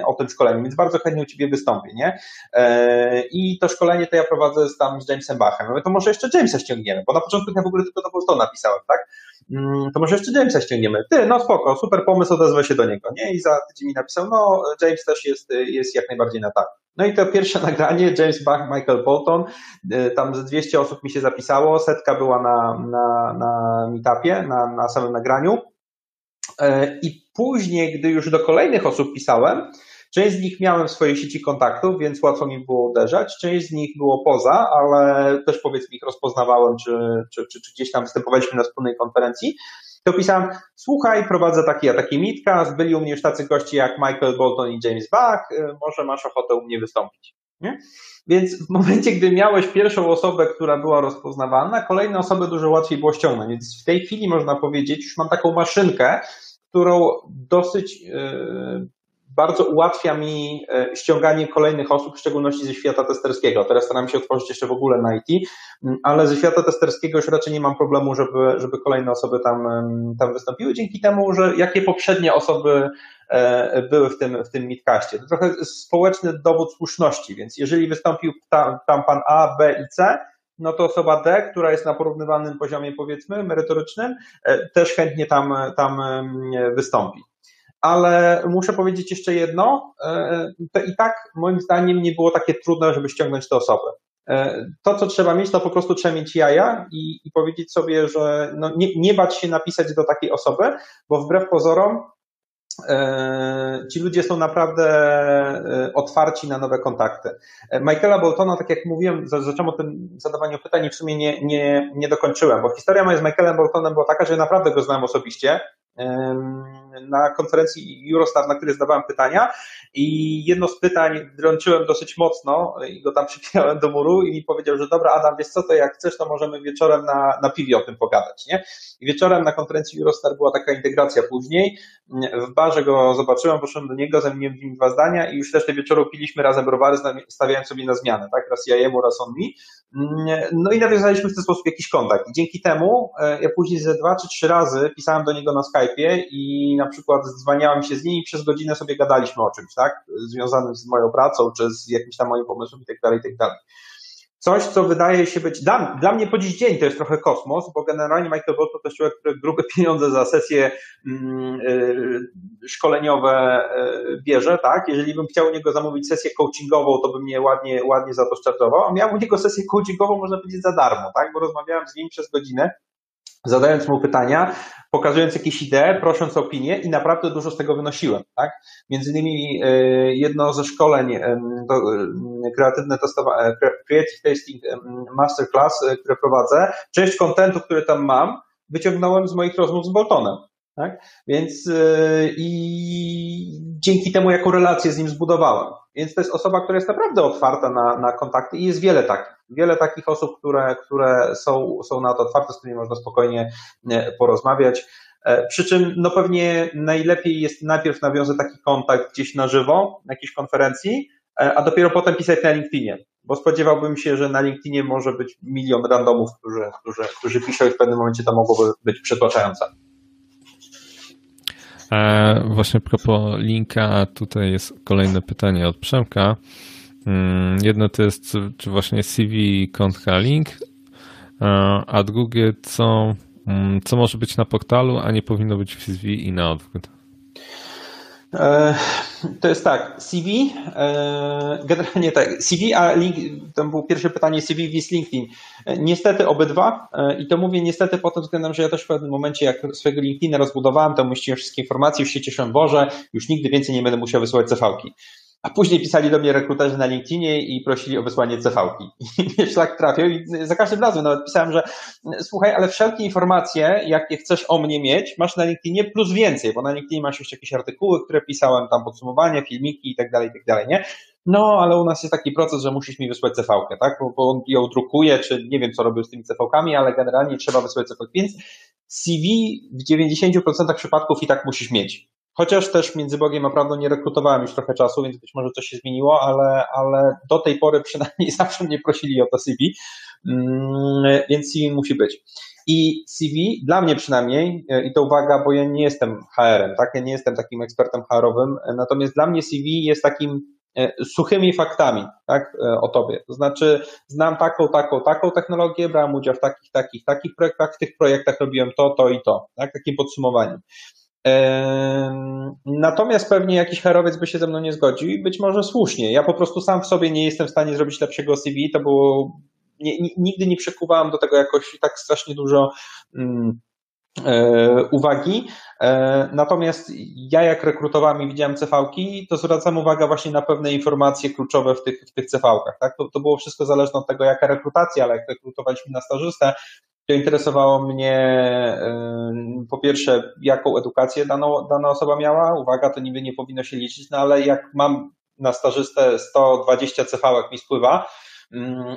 o tym szkoleniu, więc bardzo chętnie u Ciebie wystąpię, nie? E, I to szkolenie to ja prowadzę z tam z Jamesem Bachem. Mówię, to może jeszcze Jamesa ściągniemy, bo na początku ja w ogóle tylko do Boltona napisałem, tak? Mm, to może jeszcze Jamesa ściągniemy. Ty, no spoko, super pomysł, odezwę się do niego, nie? I za tydzień mi napisał, no James też jest, jest jak najbardziej na tak. No i to pierwsze nagranie, James Bach, Michael Bolton, y, tam z 200 osób mi się zapisało, setka była na, na, na meetupie, na, na samym nagraniu. Y, I później, gdy już do kolejnych osób pisałem, Część z nich miałem w swojej sieci kontaktów, więc łatwo mi było uderzać. Część z nich było poza, ale też powiedzmy ich rozpoznawałem, czy, czy, czy, czy gdzieś tam występowaliśmy na wspólnej konferencji. To pisałem, słuchaj, prowadzę taki a taki mitka, byli u mnie już tacy goście jak Michael Bolton i James Bach, y, może masz ochotę u mnie wystąpić. Nie? Więc w momencie, gdy miałeś pierwszą osobę, która była rozpoznawalna, kolejne osoby dużo łatwiej było ściągnąć. Więc w tej chwili można powiedzieć, już mam taką maszynkę, którą dosyć yy, bardzo ułatwia mi e, ściąganie kolejnych osób, w szczególności ze świata testerskiego. Teraz staram się otworzyć jeszcze w ogóle na IT, ale ze świata testerskiego już raczej nie mam problemu, żeby, żeby kolejne osoby tam, tam wystąpiły, dzięki temu, że jakie poprzednie osoby e, były w tym, w tym midcaście. To trochę społeczny dowód słuszności, więc jeżeli wystąpił tam, tam pan A, B i C, no to osoba D, która jest na porównywalnym poziomie, powiedzmy, merytorycznym, e, też chętnie tam, tam wystąpi ale muszę powiedzieć jeszcze jedno, e, to i tak moim zdaniem nie było takie trudne, żeby ściągnąć tę osobę. E, to, co trzeba mieć, to po prostu trzeba mieć jaja i, i powiedzieć sobie, że no nie, nie bać się napisać do takiej osoby, bo wbrew pozorom e, ci ludzie są naprawdę otwarci na nowe kontakty. Michaela Boltona, tak jak mówiłem, zacząłem o tym zadawaniu pytań i w sumie nie, nie, nie dokończyłem, bo historia moja z Michaelem Boltonem była taka, że naprawdę go znam osobiście na konferencji Eurostar, na której zdawałem pytania i jedno z pytań drączyłem dosyć mocno i go tam przypinałem do muru i mi powiedział, że dobra Adam, wiesz co, to jak chcesz, to możemy wieczorem na, na piwie o tym pogadać, nie? I wieczorem na konferencji Eurostar była taka integracja później, w barze go zobaczyłem, poszedłem do niego, zamieniłem w nim dwa zdania i już resztę wieczoru piliśmy razem browary, stawiając sobie na zmianę, tak? Raz ja jemu, raz on mi. No i nawiązaliśmy w ten sposób jakiś kontakt. I dzięki temu e, ja później ze dwa czy trzy razy pisałem do niego na Skype'ie i na przykład dzwaniałem się z nim i przez godzinę sobie gadaliśmy o czymś, tak? Związanym z moją pracą, czy z jakimś tam moim pomysłem i tak dalej, i tak dalej. Coś, co wydaje się być, dla, dla mnie po dziś dzień to jest trochę kosmos, bo generalnie Michael Bot to człowiek, który grube pieniądze za sesje mm, y, szkoleniowe y, bierze, tak? Jeżeli bym chciał u niego zamówić sesję coachingową, to by mnie ładnie, ładnie za to szczartował, a miałem u niego sesję coachingową, można powiedzieć, za darmo, tak? Bo rozmawiałem z nim przez godzinę, zadając mu pytania, pokazując jakieś idee, prosząc o opinię i naprawdę dużo z tego wynosiłem. Tak? Między innymi e, jedno ze szkoleń, e, kreatywne testowanie, Creative Tasting Masterclass, e, które prowadzę, część kontentu, który tam mam, wyciągnąłem z moich rozmów z Boltonem. Tak? Więc i dzięki temu, jaką relację z nim zbudowałem. Więc to jest osoba, która jest naprawdę otwarta na, na kontakty i jest wiele takich. Wiele takich osób, które, które są, są na to otwarte, z którymi można spokojnie e, porozmawiać. E, przy czym no pewnie najlepiej jest najpierw nawiązać taki kontakt gdzieś na żywo, na jakiejś konferencji, e, a dopiero potem pisać na LinkedInie. Bo spodziewałbym się, że na LinkedInie może być milion randomów, którzy, którzy, którzy piszą i w pewnym momencie to mogłoby być przytłaczające. E, właśnie a propos linka, tutaj jest kolejne pytanie od Przemka. Mm, jedno to jest, czy właśnie CV kontra link, e, a drugie, co, mm, co może być na portalu, a nie powinno być w CV i na odwrót. E, to jest tak, CV, e, generalnie tak, CV, a link, to było pierwsze pytanie CV vs LinkedIn. Niestety obydwa i to mówię niestety po tym względem, że ja też w pewnym momencie, jak swojego LinkedIna rozbudowałem, to umieściłem wszystkie informacje, już się cieszę, Boże, już nigdy więcej nie będę musiał wysyłać CV-ki. A później pisali do mnie rekruterzy na LinkedInie i prosili o wysłanie CV-ki. I wiesz, tak trafił i za każdym razem nawet pisałem, że słuchaj, ale wszelkie informacje, jakie chcesz o mnie mieć, masz na LinkedInie plus więcej, bo na LinkedInie masz jeszcze jakieś artykuły, które pisałem, tam podsumowania, filmiki i tak dalej, i tak dalej, nie? No, ale u nas jest taki proces, że musisz mi wysłać CV-kę, tak? Bo, bo on ją drukuje, czy nie wiem, co robił z tymi CV-kami, ale generalnie trzeba wysłać CV. Więc CV w 90% przypadków i tak musisz mieć. Chociaż też między Bogiem a prawdą nie rekrutowałem już trochę czasu, więc być może coś się zmieniło, ale, ale do tej pory przynajmniej zawsze mnie prosili o to CV, mm, więc CV musi być. I CV, dla mnie przynajmniej, e, i to uwaga, bo ja nie jestem HR-em, tak? Ja nie jestem takim ekspertem HR-owym, natomiast dla mnie CV jest takim e, suchymi faktami, tak, e, o tobie. To znaczy, znam taką, taką, taką technologię, brałem udział w takich, takich, takich projektach, w tych projektach robiłem to, to i to, tak, takim podsumowaniem. Natomiast pewnie jakiś herowiec by się ze mną nie zgodził i być może słusznie. Ja po prostu sam w sobie nie jestem w stanie zrobić lepszego CV. To było. Nie, nigdy nie przekuwałem do tego jakoś tak strasznie dużo um, e, uwagi. E, natomiast ja jak rekrutowałem i widziałem CV-ki, to zwracam uwagę właśnie na pewne informacje kluczowe w tych, w tych CV-kach. Tak? To, to było wszystko zależne od tego, jaka rekrutacja, ale jak rekrutowaliśmy na stażystę, to interesowało mnie po pierwsze, jaką edukację dano, dana osoba miała. Uwaga, to niby nie powinno się liczyć, no ale jak mam na stażystę 120 CV mi spływa,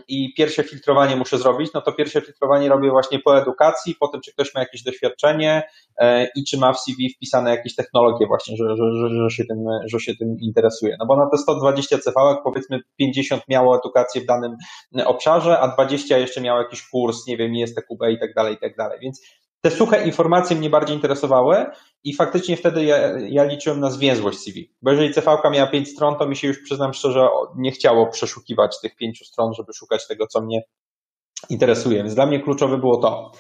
i pierwsze filtrowanie muszę zrobić, no to pierwsze filtrowanie robię właśnie po edukacji, po tym, czy ktoś ma jakieś doświadczenie e, i czy ma w CV wpisane jakieś technologie właśnie, że, że, że, się, tym, że się tym interesuje. No bo na te 120 CV powiedzmy 50 miało edukację w danym obszarze, a 20 jeszcze miało jakiś kurs, nie wiem, ISTQB i tak dalej, i tak dalej. Więc te suche informacje mnie bardziej interesowały i faktycznie wtedy ja, ja liczyłem na zwięzłość CV. Bo jeżeli CV miała pięć stron, to mi się już przyznam szczerze nie chciało przeszukiwać tych pięciu stron, żeby szukać tego, co mnie interesuje. Więc dla mnie kluczowe było to.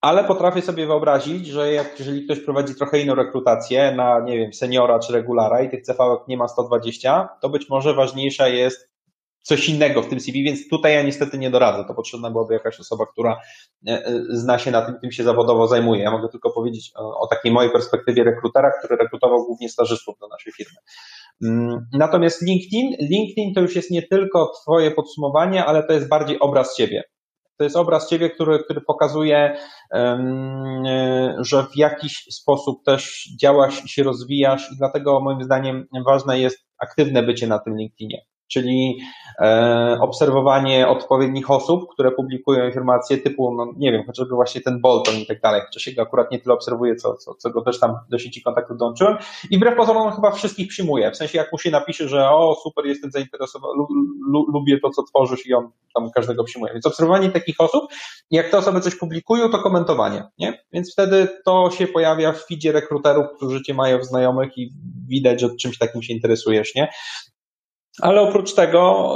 Ale potrafię sobie wyobrazić, że jak, jeżeli ktoś prowadzi trochę inną rekrutację na, nie wiem, seniora czy regulara i tych CV nie ma 120, to być może ważniejsza jest coś innego w tym CV, więc tutaj ja niestety nie doradzę. To potrzebna byłaby jakaś osoba, która e, e, zna się na tym, tym się zawodowo zajmuje. Ja mogę tylko powiedzieć o, o takiej mojej perspektywie rekrutera, który rekrutował głównie stażystów do naszej firmy. Mm, natomiast LinkedIn, LinkedIn to już jest nie tylko Twoje podsumowanie, ale to jest bardziej obraz siebie. To jest obraz ciebie, który, który pokazuje, że w jakiś sposób też działasz i się rozwijasz i dlatego moim zdaniem ważne jest aktywne bycie na tym LinkedInie czyli e, obserwowanie odpowiednich osób, które publikują informacje typu, no nie wiem, chociażby właśnie ten Bolton i tak dalej, chociaż jego akurat nie tyle obserwuję, co, co, co go też tam do sieci kontaktów dołączyłem i wbrew pozorom chyba wszystkich przyjmuje, w sensie jak mu się napisze, że o super, jestem zainteresowany, lubię to, co tworzysz i on tam każdego przyjmuje, więc obserwowanie takich osób, jak te osoby coś publikują, to komentowanie, nie? Więc wtedy to się pojawia w feedzie rekruterów, którzy cię mają w znajomych i widać, że czymś takim się interesujesz, nie? Ale oprócz tego,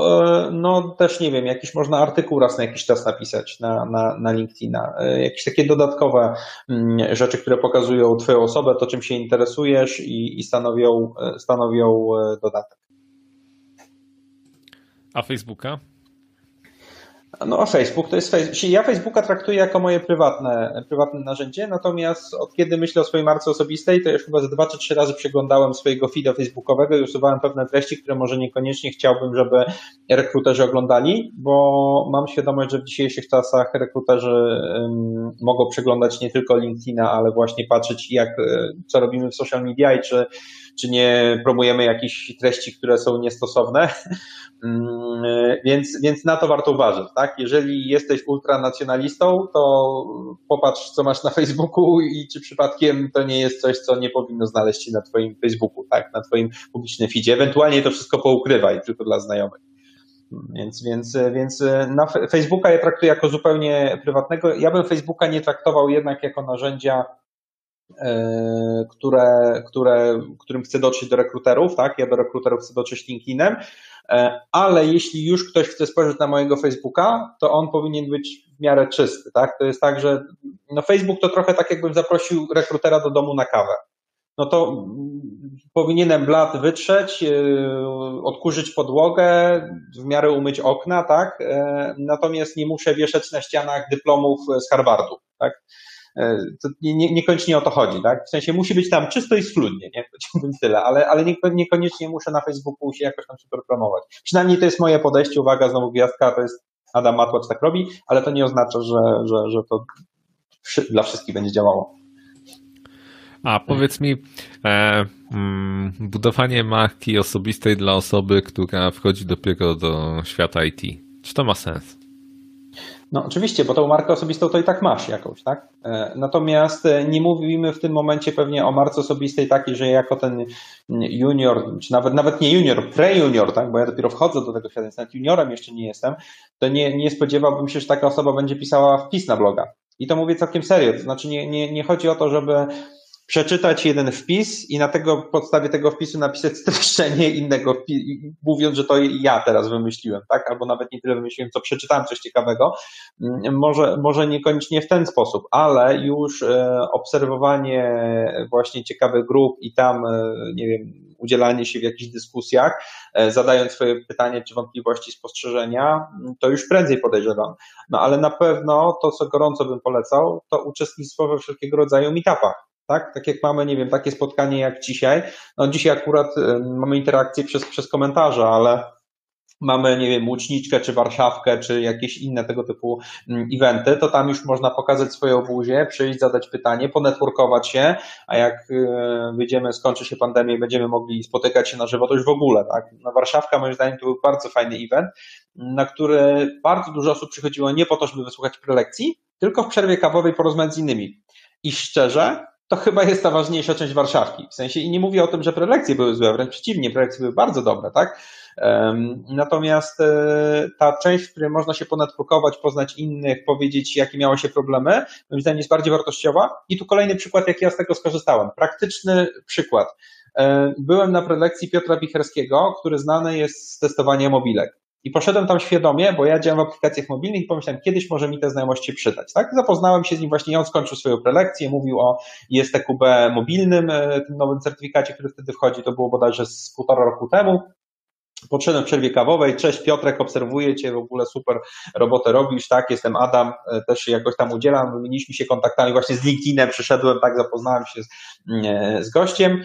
e, no też nie wiem, jakiś można artykuł raz na jakiś czas napisać na, na, na LinkedIna. E, jakieś takie dodatkowe mm, rzeczy, które pokazują Twoją osobę, to czym się interesujesz i, i stanowią, e, stanowią dodatek. A Facebooka? No, Facebook to jest Facebook. Ja Facebooka traktuję jako moje prywatne, prywatne narzędzie, natomiast od kiedy myślę o swojej marce osobistej, to już chyba z dwa czy trzy razy przeglądałem swojego feeda facebookowego i usuwałem pewne treści, które może niekoniecznie chciałbym, żeby rekruterzy oglądali, bo mam świadomość, że w dzisiejszych czasach rekruterzy mogą przeglądać nie tylko LinkedIna, ale właśnie patrzeć jak, e, co robimy w social media i czy, czy nie promujemy jakichś treści, które są niestosowne. Mm, więc, więc na to warto uważać, tak? Jeżeli jesteś ultranacjonalistą, to popatrz, co masz na Facebooku i czy przypadkiem to nie jest coś, co nie powinno znaleźć się na twoim Facebooku, tak? Na twoim publicznym feedzie. Ewentualnie to wszystko poukrywaj tylko dla znajomych. Więc, więc, więc na Facebooka ja traktuję jako zupełnie prywatnego. Ja bym Facebooka nie traktował jednak jako narzędzia które, które, którym chcę dotrzeć do rekruterów, tak? Ja do rekruterów chcę dotrzeć LinkedInem, e, ale jeśli już ktoś chce spojrzeć na mojego Facebooka, to on powinien być w miarę czysty, tak? To jest tak, że no Facebook to trochę tak jakbym zaprosił rekrutera do domu na kawę. No to powinienem blat wytrzeć, e, odkurzyć podłogę, w miarę umyć okna, tak? Natomiast nie muszę wieszać na ścianach dyplomów z Harvardu, tak? E, to nie, nie, niekoniecznie o to chodzi, tak? W sensie musi być tam czysto i schludnie, nie? Powiedziałbym tyle, ale, ale nie, niekoniecznie muszę na Facebooku się jakoś tam super promować. Przynajmniej to jest moje podejście, uwaga, znowu gwiazdka, to jest Adam Matłacz tak robi, ale to nie oznacza, że, że, że to dla wszystkich będzie działało. A powiedz mi, e, mm, budowanie marki osobistej dla osoby, która wchodzi dopiero do świata IT, czy to ma sens? No oczywiście, bo tą markę osobistą to i tak masz jakąś, tak? E, natomiast e, nie mówimy w tym momencie pewnie o marce osobistej takiej, że jako ten junior, czy nawet, nawet nie junior, pre-junior, tak? Bo ja dopiero wchodzę do tego świata, więc nawet juniorem jeszcze nie jestem, to nie, nie spodziewałbym się, że taka osoba będzie pisała wpis na bloga. I to mówię całkiem serio. To znaczy nie, nie, nie chodzi o to, żeby przeczytać jeden wpis i na tego podstawie tego wpisu napisać streszczenie innego, mówiąc, że to ja teraz wymyśliłem, tak? Albo nawet nie tyle wymyśliłem, co przeczytałem coś ciekawego. Mm, może, może niekoniecznie w ten sposób, ale już e, obserwowanie właśnie ciekawych grup i tam, e, nie wiem, udzielanie się w jakichś dyskusjach, e, zadając swoje pytanie czy wątpliwości, spostrzeżenia, to już prędzej podejrzewam. No ale na pewno to, co gorąco bym polecał, to uczestnictwo we wszelkiego rodzaju meetupach tak? Tak jak mamy, nie wiem, takie spotkanie jak dzisiaj. No dzisiaj akurat mamy interakcję przez, przez komentarze, ale mamy, nie wiem, łuczniczkę, czy Warszawkę, czy jakieś inne tego typu mm, eventy, to tam już można pokazać swoją buzię, przyjść, zadać pytanie, ponetworkować się, a jak y, wyjdziemy, skończy się pandemia i będziemy mogli spotykać się na żywo, to już w ogóle, tak? Na Warszawka moim zdaniem to był bardzo fajny event, na który bardzo dużo osób przychodziło nie po to, żeby wysłuchać prelekcji, tylko w przerwie kawowej porozmawiać z innymi. I szczerze, to chyba jest ta ważniejsza część Warszawki. W sensie, i nie mówię o tym, że prelekcje były złe, wręcz przeciwnie, prelekcje były bardzo dobre, tak? Natomiast e, ta część, w której można się ponadpukować, poznać innych, powiedzieć, jakie miało się problemy, moim zdaniem jest bardziej wartościowa. I tu kolejny przykład, jak ja z tego skorzystałem. Praktyczny przykład. Byłem na prelekcji Piotra Wicherskiego, który znany jest z testowania mobilek. I poszedłem tam świadomie, bo ja działam w aplikacjach mobilnych i pomyślałem, kiedyś może mi te znajomości przydać. Tak? Zapoznałem się z nim właśnie, on skończył swoją prelekcję, mówił o ISTQB mobilnym, e, tym nowym certyfikacie, który wtedy wchodzi, to było bodajże z półtora roku temu. Podszedłem w przerwie kawowej, cześć Piotrek, obserwuję Cię, w ogóle super robotę robisz, tak, jestem Adam, e, też jakoś tam udzielam, wymieniliśmy się kontaktami, właśnie z LinkedInem przyszedłem, tak, zapoznałem się z, e, z gościem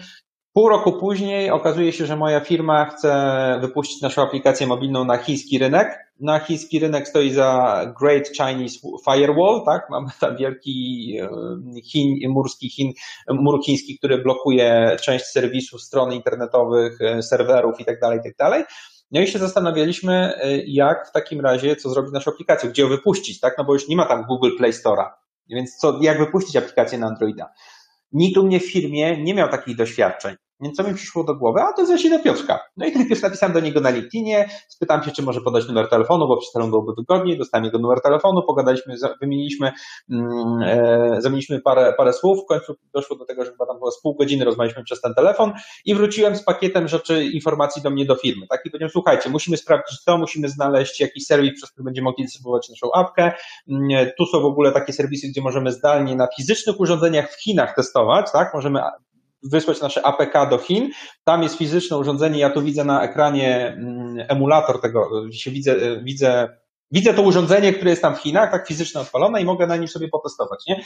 Pół roku później okazuje się, że moja firma chce wypuścić naszą aplikację mobilną na chiński rynek. Na chiński rynek stoi za Great Chinese Firewall, tak? Mamy tam wielki e, Chin, murski Chin, mur chiński, który blokuje część serwisów, stron internetowych, e, serwerów itd., tak itd. Tak no i się zastanawialiśmy, e, jak w takim razie, co zrobić z naszą aplikacją, gdzie ją wypuścić, tak? No bo już nie ma tam Google Play Store'a. Więc co, jak wypuścić aplikację na Androida? Nikt u mnie w firmie nie miał takich doświadczeń. Więc co mi przyszło do głowy? A to jest do Piotrka. No i najpierw napisałem do niego na LinkedInie, spytałem się, czy może podać numer telefonu, bo przy telefonu byłoby wygodniej, dostałem jego numer telefonu, pogadaliśmy, wymieniliśmy, mm, e, zamieniliśmy parę, parę słów, w końcu doszło do tego, że chyba tam było z pół godziny rozmawialiśmy przez ten telefon i wróciłem z pakietem rzeczy, informacji do mnie do firmy. Tak? I powiedziałem, słuchajcie, musimy sprawdzić to, musimy znaleźć jakiś serwis, przez który będziemy mogli dystrybuować naszą apkę. Mm, tu są w ogóle takie serwisy, gdzie możemy zdalnie na fizycznych urządzeniach w Chinach testować, tak? Możemy wysłać nasze APK do Chin. Tam jest fizyczne urządzenie, ja tu widzę na ekranie mm, emulator tego, widzę, widzę, widzę to urządzenie, które jest tam w Chinach, tak fizycznie odpalone i mogę na nim sobie potestować, nie?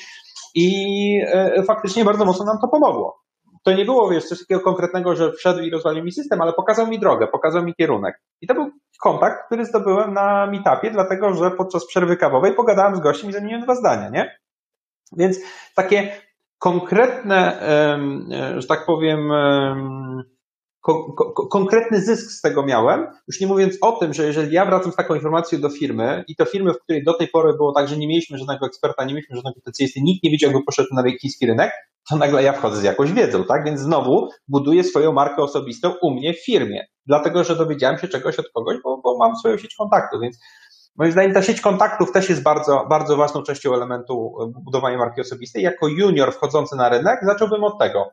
I e, faktycznie bardzo mocno nam to pomogło. To nie było, wiesz, coś takiego konkretnego, że wszedł i rozwalił mi system, ale pokazał mi drogę, pokazał mi kierunek. I to był kontakt, który zdobyłem na meetupie, dlatego że podczas przerwy kawowej pogadałem z gościem i zamieniłem dwa zdania, nie? Więc takie konkretne, e, że tak powiem, konkretny zysk z tego miałem, już nie mówiąc o tym, że jeżeli ja wracam z taką informacją do firmy i to firmy, w której do tej pory było tak, że nie mieliśmy żadnego eksperta, nie mieliśmy żadnego specjalisty, nikt nie wiedział, jakby poszedł na chiński rynek, to nagle ja wchodzę z jakąś wiedzą, tak? Więc znowu buduję swoją markę osobistą u mnie w firmie, dlatego że dowiedziałem się czegoś od kogoś, bo, bo mam swoją sieć kontaktu, więc Moim zdaniem ta sieć kontaktów też jest bardzo, bardzo ważną częścią elementu budowania marki osobistej. Jako junior wchodzący na rynek zacząłbym od tego.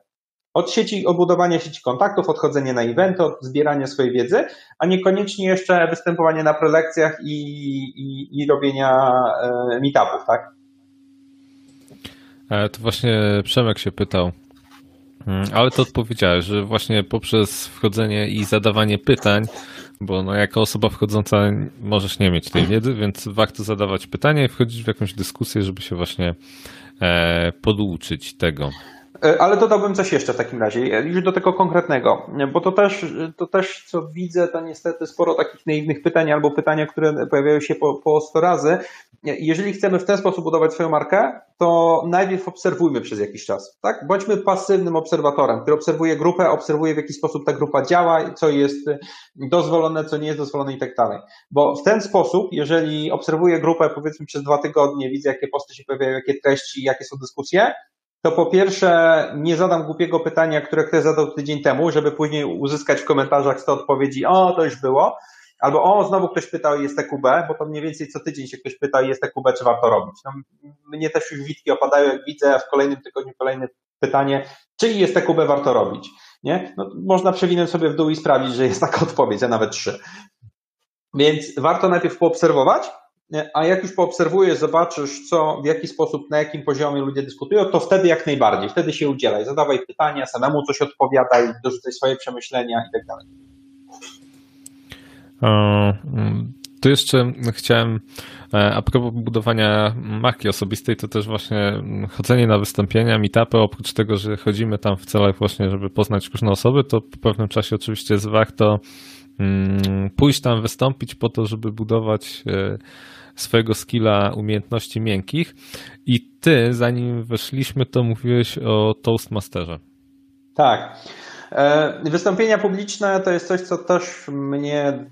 Od sieci, od budowania sieci kontaktów, odchodzenia na eventy, od zbierania swojej wiedzy, a niekoniecznie jeszcze występowanie na prelekcjach i, i, i robienia e, meetupów, tak? E, to właśnie Przemek się pytał, mm, ale to odpowiedziałeś, że właśnie poprzez wchodzenie i zadawanie pytań bo no, jako osoba wchodząca możesz nie mieć tej wiedzy, więc warto zadawać pytania i wchodzić w jakąś dyskusję, żeby się właśnie e, poduczyć tego. E, ale dodałbym coś jeszcze w takim razie, już do tego konkretnego, bo to też, to też co widzę, to niestety sporo takich naiwnych pytań albo pytania, które pojawiają się po, po 100 razy. Jeżeli chcemy w ten sposób budować swoją markę, to najpierw obserwujmy przez jakiś czas, tak? Bądźmy pasywnym obserwatorem, który obserwuje grupę, obserwuje w jaki sposób ta grupa działa, co jest dozwolone, co nie jest dozwolone i tak dalej. Bo w ten sposób, jeżeli obserwuję grupę powiedzmy przez dwa tygodnie, widzę jakie posty się pojawiają, jakie treści, jakie są dyskusje, to po pierwsze nie zadam głupiego pytania, które ktoś zadał tydzień temu, żeby później uzyskać w komentarzach 100 odpowiedzi, o, to już było, albo o, znowu ktoś pytał jest TQB, bo to mniej więcej co tydzień się ktoś pyta jest TQB, czy warto robić. No, mnie też już witki opadają, jak widzę, a w kolejnym tygodniu kolejne pytanie, czy jest TQB warto robić. Nie? No, można przewinąć sobie w dół i sprawdzić, że jest taka odpowiedź, a nawet trzy. Więc warto najpierw poobserwować, a jak już poobserwujesz, zobaczysz, co, w jaki sposób, na jakim poziomie ludzie dyskutują, to wtedy jak najbardziej, wtedy się udzielaj, zadawaj pytania, samemu coś odpowiadaj, dorzucaj swoje przemyślenia i tak. Tu jeszcze chciałem, e, a propos budowania marki osobistej, to też właśnie chodzenie na wystąpienia, meetupy, oprócz tego, że chodzimy tam w celach właśnie, żeby poznać różne osoby, to po pewnym czasie oczywiście jest warto mm, pójść tam, wystąpić po to, żeby budować e, swojego skilla umiejętności miękkich. I ty, zanim weszliśmy, to mówiłeś o Toastmasterze. Tak. E, wystąpienia publiczne to jest coś, co też mnie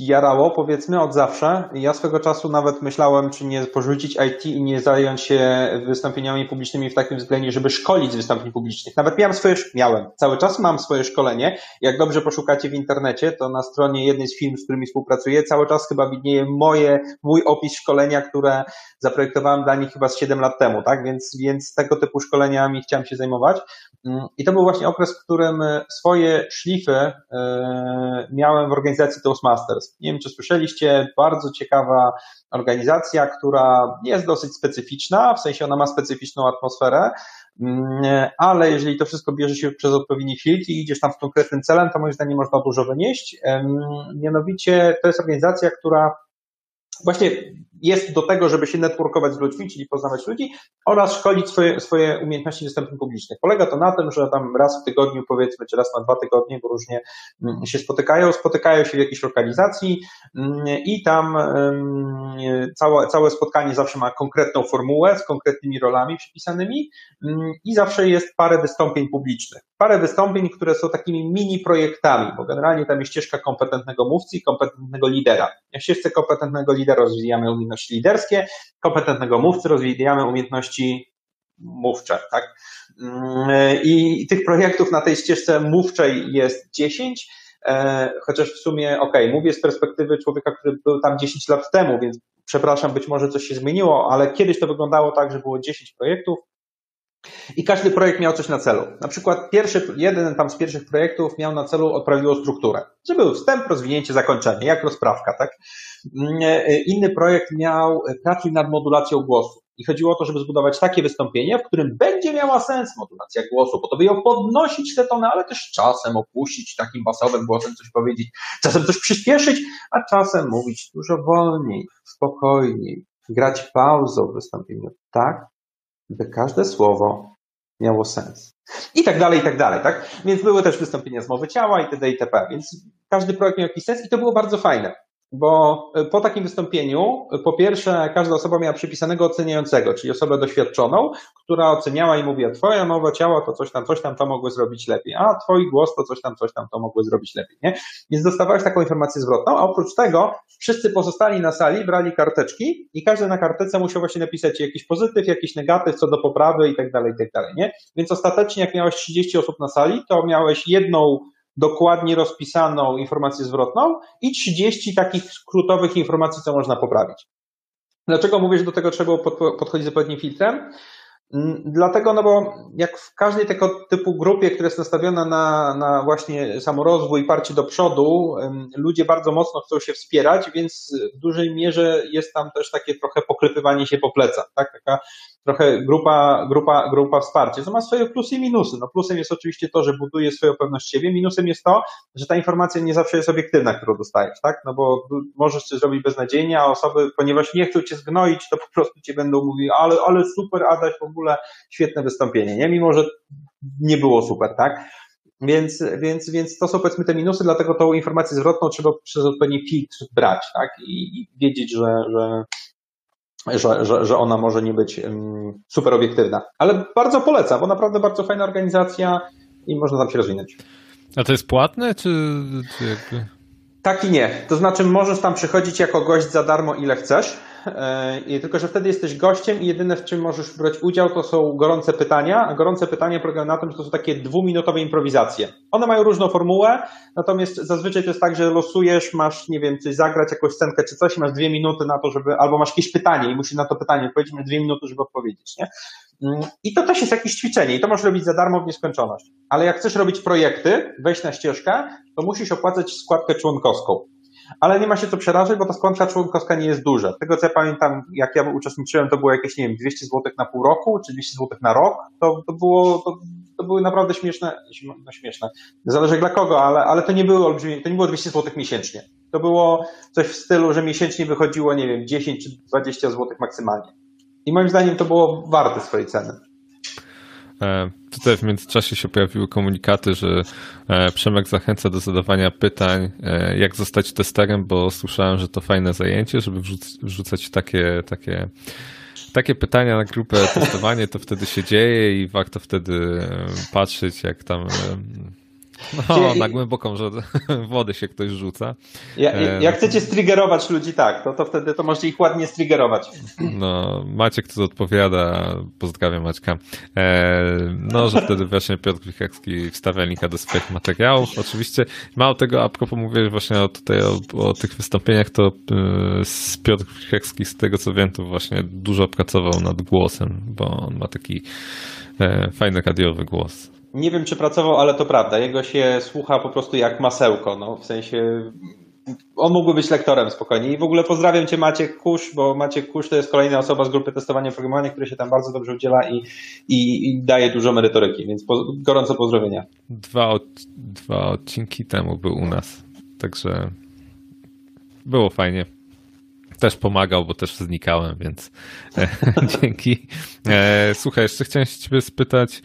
jarało, powiedzmy, od zawsze. Ja swego czasu nawet myślałem, czy nie porzucić IT i nie zająć się wystąpieniami publicznymi w takim względzie, żeby szkolić z wystąpień publicznych. Nawet miałem swoje, miałem, cały czas mam swoje szkolenie. Jak dobrze poszukacie w internecie, to na stronie jednej z firm, z którymi współpracuję, cały czas chyba widnieje moje, mój opis szkolenia, które zaprojektowałem dla nich chyba z 7 lat temu, tak? Więc, więc tego typu szkoleniami chciałem się zajmować. Mm, I to był właśnie okres, w którym swoje szlify e, miałem w organizacji Toastmasters. Nie wiem, czy słyszeliście, bardzo ciekawa organizacja, która jest dosyć specyficzna, w sensie ona ma specyficzną atmosferę, mm, ale jeżeli to wszystko bierze się przez odpowiedni filtr i idziesz tam z konkretnym celem, to moim zdaniem można dużo wynieść. Mianowicie to jest organizacja, która właśnie jest do tego, żeby się networkować z ludźmi, czyli poznawać ludzi oraz szkolić swoje, swoje umiejętności występów publicznych. Polega to na tym, że tam raz w tygodniu, powiedzmy, czy raz na dwa tygodnie, bo różnie mm, się spotykają, spotykają się w jakiejś lokalizacji mm, i tam całe, całe spotkanie zawsze ma konkretną formułę z konkretnymi rolami przypisanymi i zawsze jest parę wystąpień publicznych. Parę wystąpień, które są takimi mini projektami, bo generalnie tam jest ścieżka kompetentnego mówcy i kompetentnego lidera. Jak ścieżce kompetentnego lidera rozwijamy umiejętności liderskie, kompetentnego mówcy rozwijamy umiejętności mówcze, tak? I tych projektów na tej ścieżce mówczej jest 10, e, chociaż w sumie, ok, mówię z perspektywy człowieka, który był tam 10 lat temu, więc przepraszam, być może coś się zmieniło, ale kiedyś to wyglądało tak, że było 10 projektów, i każdy projekt miał coś na celu. Na przykład pierwszy, jeden tam z pierwszych projektów miał na celu prawidłową strukturę. Że był wstęp, rozwinięcie, zakończenie, jak rozprawka, tak? Mm, e, inny projekt miał pracuj nad modulacją głosu. I chodziło o to, żeby zbudować takie wystąpienie, w którym będzie miała sens modulacja głosu, po to by ją podnosić te tony, ale też czasem opuścić takim basowym głosem coś powiedzieć, czasem coś przyspieszyć, a czasem mówić dużo wolniej, spokojniej, grać pauzą w wystąpieniu, tak, by każde słowo miało sens. I tak dalej, i tak dalej, tak? Więc były też wystąpienia z mowy ciała itd. itp. Więc każdy projekt miał jakiś sens i to było bardzo fajne. Bo e, po takim wystąpieniu, e, po pierwsze, każda osoba miała przypisanego oceniającego, czyli osobę doświadczoną, która oceniała i mówiła, twoja mowa ciała to coś tam, coś tam to mogły zrobić lepiej, a twój głos to coś tam, coś tam to mogły zrobić lepiej, nie? Więc dostawałeś taką informację zwrotną, a oprócz tego wszyscy pozostali na sali brali karteczki i każdy na kartece musiał właśnie napisać jakiś pozytyw, jakiś negatyw co do poprawy i tak dalej, i tak dalej, nie? Więc ostatecznie jak miałeś 30 osób na sali, to miałeś jedną dokładnie rozpisaną informację zwrotną i 30 takich skrótowych informacji, co można poprawić. Dlaczego mówię, że do tego trzeba podchodzić z odpowiednim filtrem? Mm, dlatego, no bo jak w każdej tego typu grupie, która jest nastawiona na, na właśnie samorozwój, parcie do przodu, ludzie bardzo mocno chcą się wspierać, więc w dużej mierze jest tam też takie trochę poklepywanie się po plecach, tak? Taka trochę grupa, grupa, grupa wsparcia, co ma swoje plusy i minusy. No plusem jest oczywiście to, że buduje swoją pewność siebie, minusem jest to, że ta informacja nie zawsze jest obiektywna, którą dostajesz, tak? No bo możesz coś zrobić beznadziejnie, a osoby, ponieważ nie chcą cię zgnoić, to po prostu cię będą mówić, ale, ale super, Adaś, w ogóle świetne wystąpienie, nie? Mimo, że nie było super, tak? Więc, więc, więc to są powiedzmy te minusy, dlatego tą informację zwrotną trzeba przez odpowiedni filtr brać, tak? I, i wiedzieć, że, że że, że, że ona może nie być super obiektywna. Ale bardzo polecam, bo naprawdę bardzo fajna organizacja i można tam się rozwinąć. A to jest płatne, czy, czy jakby... Tak i nie. To znaczy możesz tam przychodzić jako gość za darmo ile chcesz, i tylko, że wtedy jesteś gościem i jedyne w czym możesz brać udział to są gorące pytania, a gorące pytania polegają na tym, że to są takie dwuminutowe improwizacje. One mają różną formułę, natomiast zazwyczaj to jest tak, że losujesz, masz, nie wiem, coś zagrać, jakąś scenkę czy coś masz dwie minuty na to, żeby, albo masz jakieś pytanie i musisz na to pytanie odpowiedzieć, masz dwie minuty, żeby odpowiedzieć, nie? Mm, I to też jest jakieś ćwiczenie i to możesz robić za darmo w nieskończoność. Ale jak chcesz robić projekty, wejść na ścieżkę, to musisz opłacać składkę członkowską ale nie ma się co przerażać, bo ta składka członkowska nie jest duża. Tego co ja pamiętam, jak ja uczestniczyłem, to było jakieś, nie wiem, 200 zł na pół roku, czy 200 zł na rok, to, to było, to, to były naprawdę śmieszne, no śmieszne, zależy dla kogo, ale, ale to nie było olbrzymie, to nie było 200 zł miesięcznie. To było coś w stylu, że miesięcznie wychodziło, nie wiem, 10 czy 20 zł maksymalnie. I moim zdaniem to było warte swojej ceny. E, tutaj w międzyczasie się pojawiły komunikaty, że e, Przemek zachęca do zadawania pytań, e, jak zostać testerem, bo słyszałem, że to fajne zajęcie, żeby wrzucać takie, takie, takie pytania na grupę testowanie, to wtedy się dzieje i warto wtedy patrzeć, jak tam no, na głęboką wodę się ktoś rzuca. Ja, jak chcecie striggerować ludzi tak, to, to wtedy to możecie ich ładnie striggerować. No, Maciek tu odpowiada, pozdrawiam Maćka, e, no, że wtedy właśnie Piotr Wichecki wstawia linka do swoich materiałów. Oczywiście, mało tego, a propos mówię właśnie o, tutaj o, o tych wystąpieniach, to e, Piotr Wichecki, z tego co wiem, to właśnie dużo pracował nad głosem, bo on ma taki e, fajny radiowy głos. Nie wiem, czy pracował, ale to prawda. Jego się słucha po prostu jak masełko. No, w sensie on mógłby być lektorem spokojnie. I w ogóle pozdrawiam Cię Maciek Kusz, bo Maciek Kusz to jest kolejna osoba z grupy testowania programowania, która się tam bardzo dobrze udziela i, i, i daje dużo merytoryki, więc po, gorąco pozdrowienia. Dwa, od, dwa odcinki temu był u nas, także było fajnie. też pomagał, bo też znikałem, więc dzięki. E, słuchaj, jeszcze chciałem się ciebie spytać,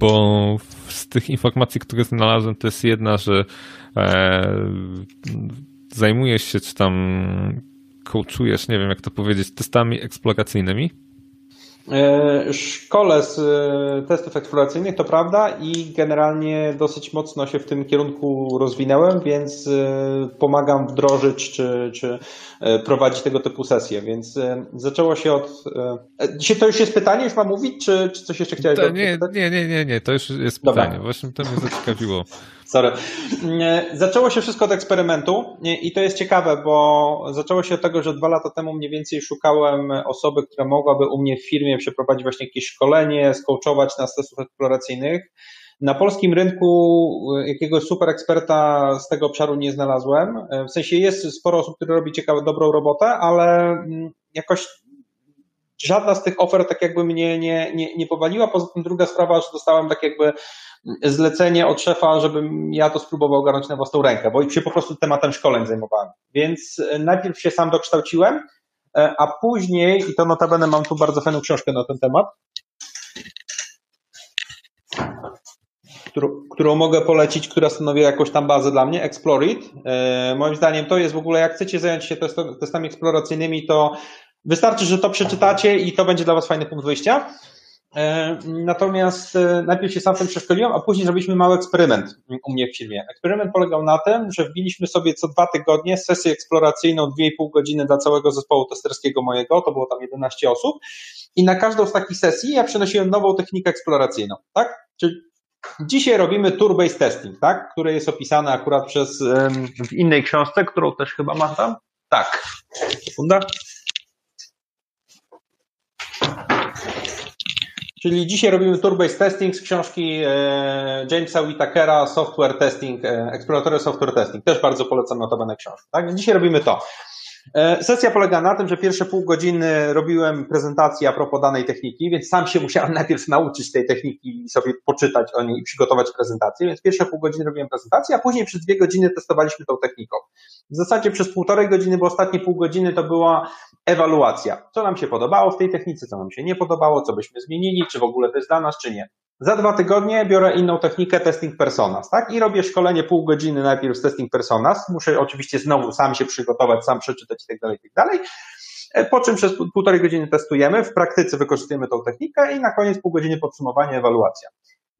bo z tych informacji, które znalazłem, to jest jedna, że zajmujesz się, czy tam coachujesz, nie wiem jak to powiedzieć, testami eksploracyjnymi? E, szkole z e, testów eksploracyjnych, to prawda, i generalnie dosyć mocno się w tym kierunku rozwinęłem, więc e, pomagam wdrożyć czy, czy prowadzić tego typu sesje. Więc zaczęło się od. Dzisiaj to już jest pytanie, już mam mówić, czy, czy coś jeszcze chciałeś to, nie, nie, nie, nie, nie, to już jest pytanie. Dobra. Właśnie to mnie zaciekawiło. Sorry. Zaczęło się wszystko od eksperymentu i to jest ciekawe, bo zaczęło się od tego, że dwa lata temu mniej więcej szukałem osoby, która mogłaby u mnie w firmie przeprowadzić właśnie jakieś szkolenie, skołczować nas testów eksploracyjnych. Na polskim rynku jakiegoś super eksperta z tego obszaru nie znalazłem. W sensie jest sporo osób, które robi ciekawą, dobrą robotę, ale jakoś żadna z tych ofert tak jakby mnie nie, nie, nie powaliła. Poza tym druga sprawa, że dostałem tak jakby zlecenie od szefa, żebym ja to spróbował ogarnąć na własną rękę, bo się po prostu tematem szkoleń zajmowałem. Więc e, najpierw się sam dokształciłem, e, a później, i to notabene mam tu bardzo fajną książkę na ten temat, którą, mogę polecić, która stanowi jakąś tam bazę dla mnie, Explore It. E, moim zdaniem to jest w ogóle, jak chcecie zająć się testami eksploracyjnymi, to wystarczy, że to przeczytacie i to będzie dla Was fajny punkt wyjścia. E, natomiast e, najpierw się sam tym przeszkoliłem, a później zrobiliśmy mały eksperyment u mnie w firmie. Eksperyment polegał na tym, że wbiliśmy sobie co dwa tygodnie sesję eksploracyjną 2,5 godziny dla całego zespołu testerskiego mojego, to było tam 11 osób i na każdą z takich sesji ja przenosiłem nową technikę eksploracyjną, tak? Czyli dzisiaj robimy tour-based testing, tak? Które jest opisane akurat przez w innej książce, którą też chyba mam tam. Tak. Sekunda. Czyli dzisiaj robimy tour-based testing z książki e, Jamesa Whitakera Software Testing, e, Exploratory Software Testing. Też bardzo polecam notabene książkę. Tak? Dzisiaj robimy to. E, sesja polega na tym, że pierwsze pół godziny robiłem prezentację a propos danej techniki, więc sam się musiałem najpierw nauczyć tej techniki i sobie poczytać o niej i przygotować prezentację, więc pierwsze pół godziny robiłem prezentację, a później przez dwie godziny testowaliśmy tą techniką. W zasadzie przez półtorej godziny, bo ostatnie pół godziny to była ewaluacja. Co nam się podobało w tej technice, co nam się nie podobało, co byśmy zmienili, czy w ogóle to jest dla nas, czy nie. Za dwa tygodnie biorę inną technikę testing personas, tak? I robię szkolenie pół godziny najpierw z testing personas. Muszę oczywiście znowu sam się przygotować, sam przeczytać i tak dalej, i tak dalej. E, po czym przez półtorej godziny testujemy, w praktyce wykorzystujemy tą technikę i na koniec pół godziny podsumowanie, ewaluacja.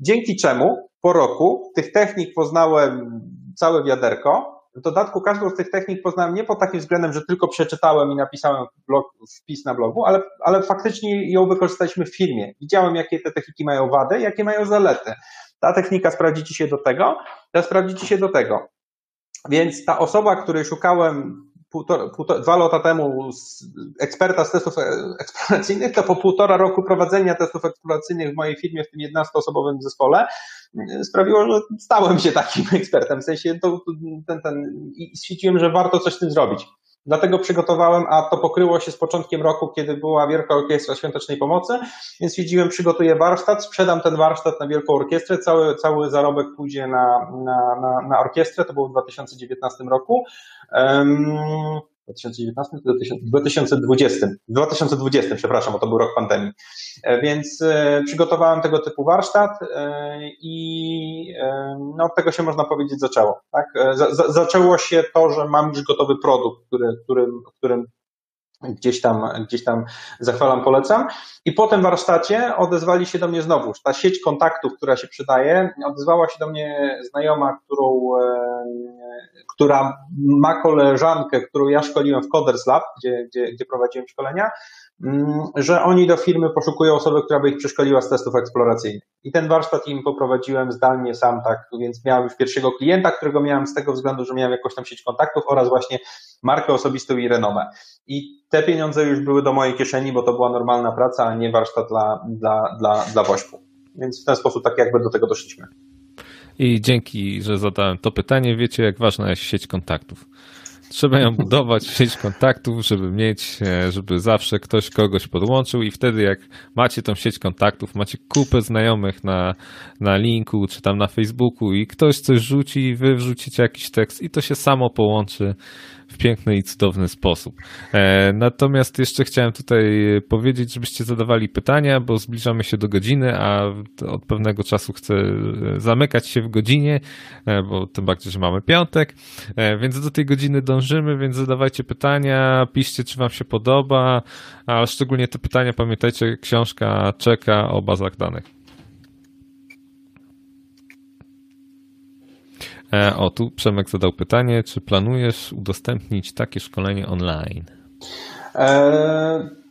Dzięki czemu po roku tych technik poznałem całe wiaderko, w dodatku każdą z tych technik poznałem nie pod takim względem, że tylko przeczytałem i napisałem blog, wpis na blogu, ale, ale faktycznie ją wykorzystaliśmy w firmie. Widziałem, jakie te techniki mają wady, jakie mają zalety. Ta technika sprawdzi ci się do tego, ta sprawdzi ci się do tego. Więc ta osoba, której szukałem półtora, półtora, dwa lata temu eksperta z testów eksploracyjnych, to po półtora roku prowadzenia testów eksploracyjnych w mojej firmie, w tym 11-osobowym zespole, sprawiło, że stałem się takim ekspertem. W sensie to, ten, ten, i stwierdziłem, że warto coś z tym zrobić. Dlatego przygotowałem, a to pokryło się z początkiem roku, kiedy była Wielka Orkiestra Świątecznej Pomocy, więc stwierdziłem, przygotuję warsztat, sprzedam ten warsztat na Wielką Orkiestrę, cały, cały zarobek pójdzie na, na, na, na orkiestrę, to było w 2019 roku. Um, 2019 2020, 2020, przepraszam, bo to był rok pandemii. E, więc e, przygotowałem tego typu warsztat e, i no, od tego się można powiedzieć zaczęło. Tak? Zaczęło się to, że mam już gotowy produkt, który, którym, którym gdzieś tam, gdzieś tam zachwalam, polecam. I po tym warsztacie odezwali się do mnie znowu. Ta sieć kontaktów, która się przydaje, odezwała się do mnie znajoma, którą, która ma koleżankę, którą ja szkoliłem w Coders Lab, gdzie, gdzie, gdzie prowadziłem szkolenia, że oni do firmy poszukują osoby, która by ich przeszkoliła z testów eksploracyjnych. I ten warsztat im poprowadziłem zdalnie sam, tak, więc miałem już pierwszego klienta, którego miałem z tego względu, że miałem jakąś tam sieć kontaktów oraz właśnie markę osobistą i renomę. I te pieniądze już były do mojej kieszeni, bo to była normalna praca, a nie warsztat dla, dla, dla, dla Wośpu. Więc w ten sposób tak jakby do tego doszliśmy. I dzięki, że zadałem to pytanie, wiecie, jak ważna jest sieć kontaktów. Trzeba ją budować, sieć kontaktów, żeby mieć, e, żeby zawsze ktoś kogoś podłączył i wtedy jak macie tą sieć kontaktów, macie kupę znajomych na, na linku czy tam na Facebooku i ktoś coś rzuci, wy wrzucicie jakiś tekst i to się samo połączy w piękny i cudowny sposób. Natomiast jeszcze chciałem tutaj powiedzieć, żebyście zadawali pytania, bo zbliżamy się do godziny, a od pewnego czasu chcę zamykać się w godzinie, bo tym bardziej, że mamy piątek, więc do tej godziny dążymy, więc zadawajcie pytania, piszcie, czy wam się podoba, a szczególnie te pytania pamiętajcie, książka czeka o bazach danych. E, o, tu Przemek zadał pytanie, czy planujesz udostępnić takie szkolenie online? E,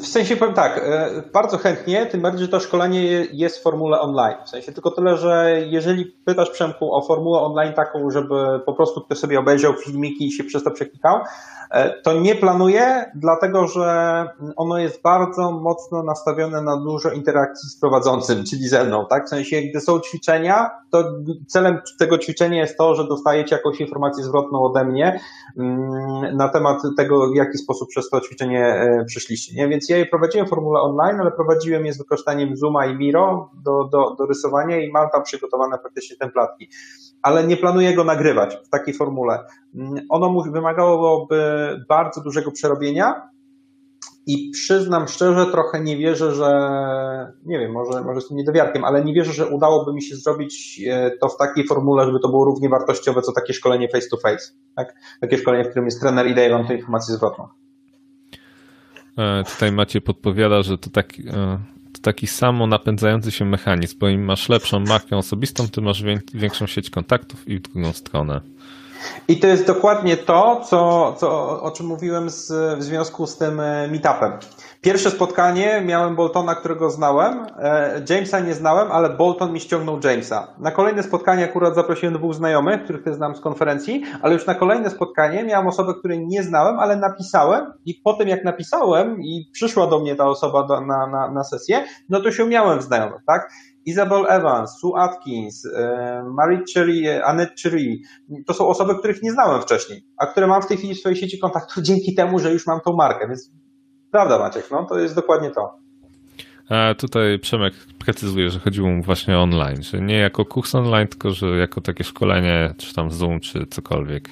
w sensie powiem tak, e, bardzo chętnie, tym bardziej, że to szkolenie jest w formule online. W sensie tylko tyle, że jeżeli pytasz Przemku o formułę online taką, żeby po prostu ktoś sobie obejrzał filmiki i się przez to przeklikał, E, to nie planuję, dlatego że ono jest bardzo mocno nastawione na dużo interakcji z prowadzącym, czyli ze mną, tak? W sensie, gdy są ćwiczenia, to celem tego ćwiczenia jest to, że dostajecie jakąś informację zwrotną ode mnie mm, na temat tego, w jaki sposób przez to ćwiczenie e, przeszliście, nie? Więc ja je prowadziłem w formule online, ale prowadziłem je z wykorzystaniem Zooma i Miro do, do, do rysowania i mam tam przygotowane praktycznie templatki ale nie planuję go nagrywać w takiej formule. Ono wymagałoby bardzo dużego przerobienia i przyznam szczerze, trochę nie wierzę, że, nie wiem, może, może jestem niedowiarkiem, ale nie wierzę, że udałoby mi się zrobić e, to w takiej formule, żeby to było równie wartościowe, co takie szkolenie face to face. Tak? Takie szkolenie, w którym jest trener i daje wam tę informację zwrotną. E, tutaj Maciej podpowiada, że to tak, e, to taki samo napędzający się mechanizm, bo im masz lepszą markę osobistą, ty masz większą sieć kontaktów i w drugą stronę. I to jest dokładnie to, co, co, o czym mówiłem z, w związku z tym e, meetupem. Pierwsze spotkanie miałem Boltona, którego znałem. E, Jamesa nie znałem, ale Bolton mi ściągnął Jamesa. Na kolejne spotkanie akurat zaprosiłem dwóch znajomych, których znam z konferencji, ale już na kolejne spotkanie miałem osobę, której nie znałem, ale napisałem i po tym jak napisałem i przyszła do mnie ta osoba do, na, na, na sesję, no to się miałem w znajomych, tak? Isabel Evans, Sue Atkins, e, Marie Cherry, Annette Cherry, to są osoby, których nie znałem wcześniej, a które mam w tej chwili w swojej sieci kontaktów dzięki temu, że już mam tą markę, więc prawda Maciek, no to jest dokładnie to. A tutaj Przemek precyzuje, że chodziło mu właśnie online, że nie jako kurs online, tylko że jako takie szkolenie, czy tam Zoom, czy cokolwiek.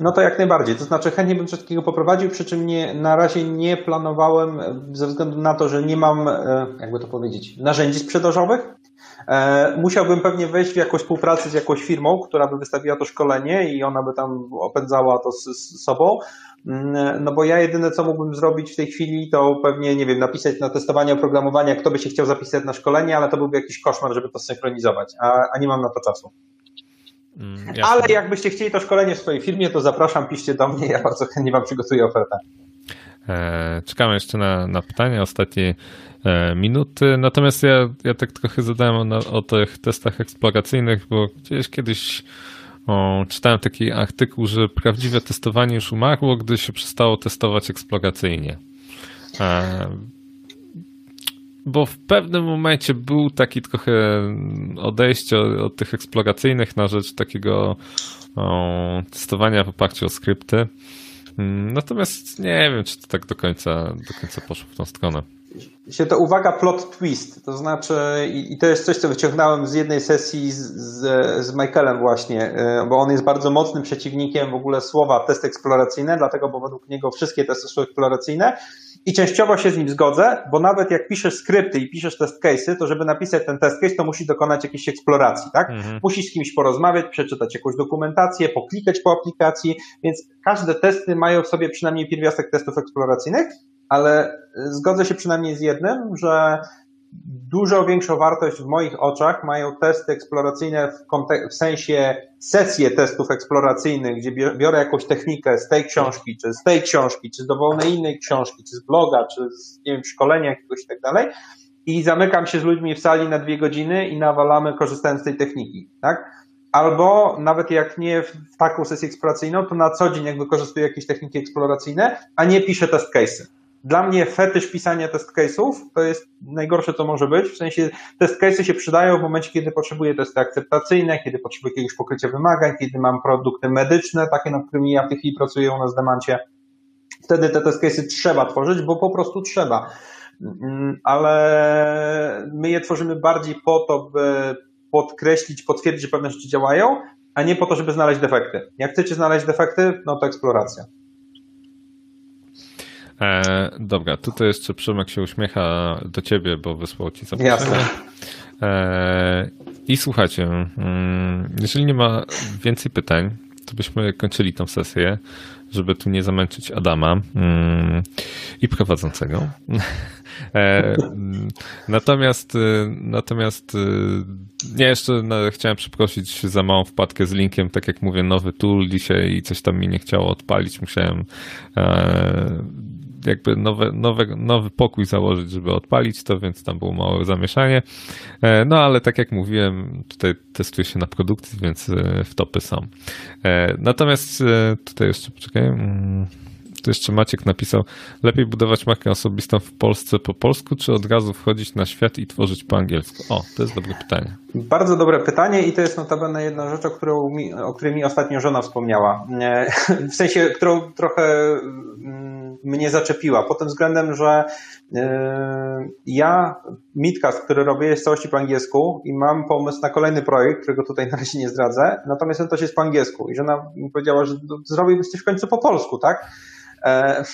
No to jak najbardziej. To znaczy chętnie bym coś takiego poprowadził, przy czym nie, na razie nie planowałem ze względu na to, że nie mam, e, jakby to powiedzieć, narzędzi sprzedażowych. E, musiałbym pewnie wejść w jakąś współpracę z jakąś firmą, która by wystawiła to szkolenie i ona by tam opędzała to z, z sobą. Mm, no bo ja jedyne co mógłbym zrobić w tej chwili, to pewnie, nie wiem, napisać na testowanie oprogramowania, kto by się chciał zapisać na szkolenie, ale to byłby jakiś koszmar, żeby to synchronizować, a, a nie mam na to czasu. Mm, Ale jakbyście chcieli to szkolenie w swojej firmie, to zapraszam, piszcie do mnie, ja bardzo chętnie Wam przygotuję ofertę. E, czekamy jeszcze na, na pytania, ostatnie e, minuty. Natomiast ja, ja tak trochę zadałem o, o tych testach eksploracyjnych, bo gdzieś kiedyś o, czytałem taki artykuł, że prawdziwe testowanie już umarło, gdy się przestało testować eksploracyjnie. E, bo w pewnym momencie był taki trochę odejście od, od tych eksploracyjnych na rzecz takiego o, testowania w oparciu o skrypty. Mm, natomiast nie wiem, czy to tak do końca, do końca poszło w tą stronę się to uwaga plot twist, to znaczy i, i, to jest coś, co wyciągnąłem z jednej sesji z, z, z Michaelem właśnie, e, bo on jest bardzo mocnym przeciwnikiem w ogóle słowa test eksploracyjny, dlatego, bo według niego wszystkie testy są eksploracyjne i częściowo się z nim zgodzę, bo nawet jak piszesz skrypty i piszesz test case'y, to żeby napisać ten test case, to musi dokonać jakiejś eksploracji, tak? Mhm. Musisz z kimś porozmawiać, przeczytać jakąś dokumentację, poklikać po aplikacji, więc każde testy mają w sobie przynajmniej pierwiastek testów eksploracyjnych, ale zgodzę się przynajmniej z jednym, że dużo większą wartość w moich oczach mają testy eksploracyjne w, w, sensie sesje testów eksploracyjnych, gdzie biorę jakąś technikę z tej książki, czy z tej książki, czy z dowolnej innej książki, czy z bloga, czy z nie wiem, szkolenia jakiegoś i tak dalej i zamykam się z ludźmi w sali na dwie godziny i nawalamy korzystając z tej techniki, tak? Albo nawet jak nie w taką sesję eksploracyjną, to na co dzień jak wykorzystuję jakieś techniki eksploracyjne, a nie piszę test case'y dla mnie fetysz pisania test case'ów to jest najgorsze, co może być. W sensie test case'y się przydają w momencie, kiedy potrzebuję testy akceptacyjne, kiedy potrzebuję jakiegoś pokrycia wymagań, kiedy mam produkty medyczne, takie, nad którymi ja w tej chwili pracuję u nas w Demancie. Wtedy te test case'y trzeba tworzyć, bo po prostu trzeba. Mm, ale my je tworzymy bardziej po to, by podkreślić, potwierdzić, że pewne rzeczy działają, a nie po to, żeby znaleźć defekty. Jak chcecie znaleźć defekty, no to eksploracja. E, dobra, tutaj jeszcze Przemek się uśmiecha do ciebie, bo wysłał ci zaproszenie. Jasne. E, I słuchajcie, mm, jeżeli nie ma więcej pytań, to byśmy kończyli tą sesję, żeby tu nie zamęczyć Adama mm, i prowadzącego. E, natomiast, natomiast ja jeszcze no, chciałem przeprosić za małą wpadkę z linkiem, tak jak mówię, nowy tool dzisiaj i coś tam mi nie chciało odpalić. Musiałem jakby nowe, nowe, nowy pokój założyć, żeby odpalić to, więc tam było małe zamieszanie. E, no ale tak jak mówiłem, tutaj testuję się na produkcji, więc e, wtopy są. E, natomiast tutaj jeszcze, poczekaj, mm, tu jeszcze Maciek napisał, lepiej budować markę osobistą w Polsce po polsku, czy od razu wchodzić na świat i tworzyć po angielsku? O, to jest dobre pytanie. Bardzo dobre pytanie i to jest notabene jedna rzecz, o, którą mi, o której mi ostatnio żona wspomniała. W sensie, którą trochę mm, mnie zaczepiła, pod tym względem, że e, ja Midcast, który robię jest w całości po angielsku i mam pomysł na kolejny projekt, którego tutaj na razie nie zdradzę, natomiast on też jest po angielsku i żona mi powiedziała, że zrobiłbyś coś w końcu po polsku, tak? E,